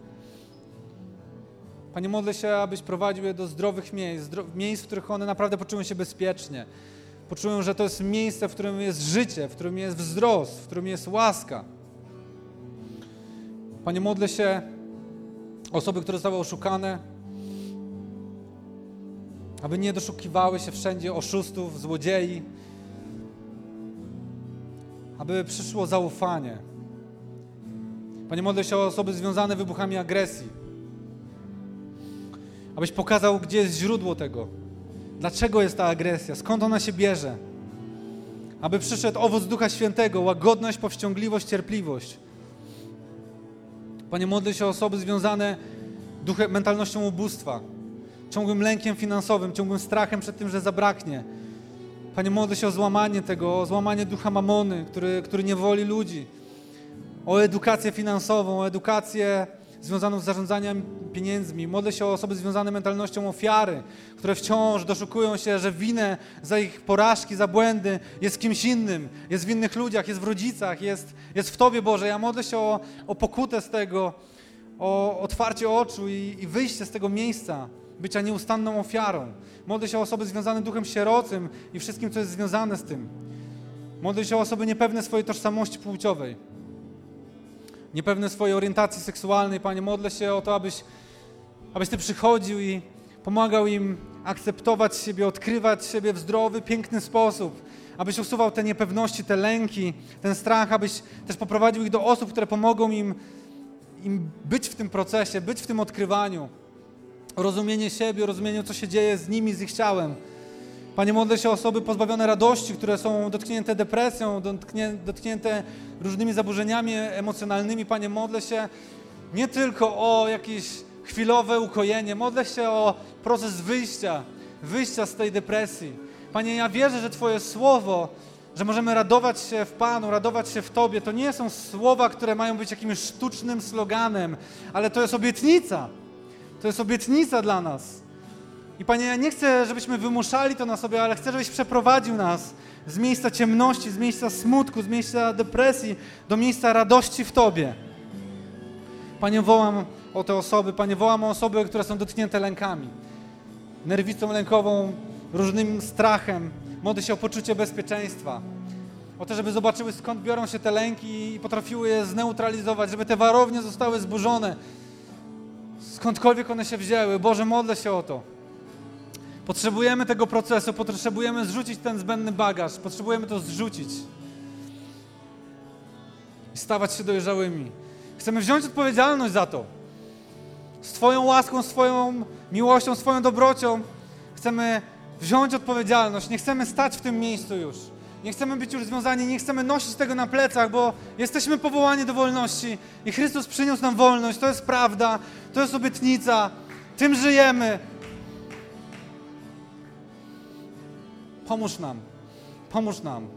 Panie, modlę się, abyś prowadził je do zdrowych miejsc, miejsc, w których one naprawdę poczują się bezpiecznie. Poczują, że to jest miejsce, w którym jest życie, w którym jest wzrost, w którym jest łaska. Panie, modlę się osoby, które zostały oszukane, aby nie doszukiwały się wszędzie oszustów, złodziei, aby przyszło zaufanie. Panie, modlę się o osoby związane wybuchami agresji. Abyś pokazał, gdzie jest źródło tego. Dlaczego jest ta agresja? Skąd ona się bierze? Aby przyszedł owoc Ducha Świętego, łagodność, powściągliwość, cierpliwość. Panie, modlę się o osoby związane duchem, mentalnością ubóstwa, ciągłym lękiem finansowym, ciągłym strachem przed tym, że zabraknie, Panie, modlę się o złamanie tego, o złamanie ducha mamony, który, który nie woli ludzi, o edukację finansową, o edukację związaną z zarządzaniem pieniędzmi. Modlę się o osoby związane mentalnością ofiary, które wciąż doszukują się, że winę za ich porażki, za błędy jest w kimś innym, jest w innych ludziach, jest w rodzicach, jest, jest w Tobie, Boże. Ja modlę się o, o pokutę z tego, o otwarcie oczu i, i wyjście z tego miejsca bycia nieustanną ofiarą. Modlę się o osoby związane duchem sierocym i wszystkim, co jest związane z tym. Modlę się o osoby niepewne swojej tożsamości płciowej, niepewne swojej orientacji seksualnej. Panie, modlę się o to, abyś, abyś Ty przychodził i pomagał im akceptować siebie, odkrywać siebie w zdrowy, piękny sposób. Abyś usuwał te niepewności, te lęki, ten strach, abyś też poprowadził ich do osób, które pomogą im, im być w tym procesie, być w tym odkrywaniu. Rozumienie siebie, rozumienie, co się dzieje z nimi, z ich ciałem. Panie, modlę się o osoby pozbawione radości, które są dotknięte depresją, dotknię, dotknięte różnymi zaburzeniami emocjonalnymi. Panie, modlę się nie tylko o jakieś chwilowe ukojenie, modlę się o proces wyjścia, wyjścia z tej depresji. Panie, ja wierzę, że Twoje słowo, że możemy radować się w Panu, radować się w Tobie, to nie są słowa, które mają być jakimś sztucznym sloganem, ale to jest obietnica. To jest obietnica dla nas. I Panie, ja nie chcę, żebyśmy wymuszali to na sobie, ale chcę, żebyś przeprowadził nas z miejsca ciemności, z miejsca smutku, z miejsca depresji do miejsca radości w Tobie. Panie, wołam o te osoby, Panie, wołam o osoby, które są dotknięte lękami, nerwicą lękową, różnym strachem. Modlę się o poczucie bezpieczeństwa, o to, żeby zobaczyły skąd biorą się te lęki i potrafiły je zneutralizować, żeby te warownie zostały zburzone, skądkolwiek one się wzięły. Boże, modlę się o to. Potrzebujemy tego procesu, potrzebujemy zrzucić ten zbędny bagaż, potrzebujemy to zrzucić i stawać się dojrzałymi. Chcemy wziąć odpowiedzialność za to. Z Twoją łaską, z Twoją miłością, swoją dobrocią chcemy wziąć odpowiedzialność. Nie chcemy stać w tym miejscu już. Nie chcemy być już związani, nie chcemy nosić tego na plecach, bo jesteśmy powołani do wolności i Chrystus przyniósł nam wolność. To jest prawda, to jest obietnica. Tym żyjemy. Pomóż nam. Pomóż nam.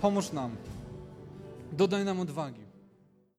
Pomóż nam. Dodaj nam odwagi.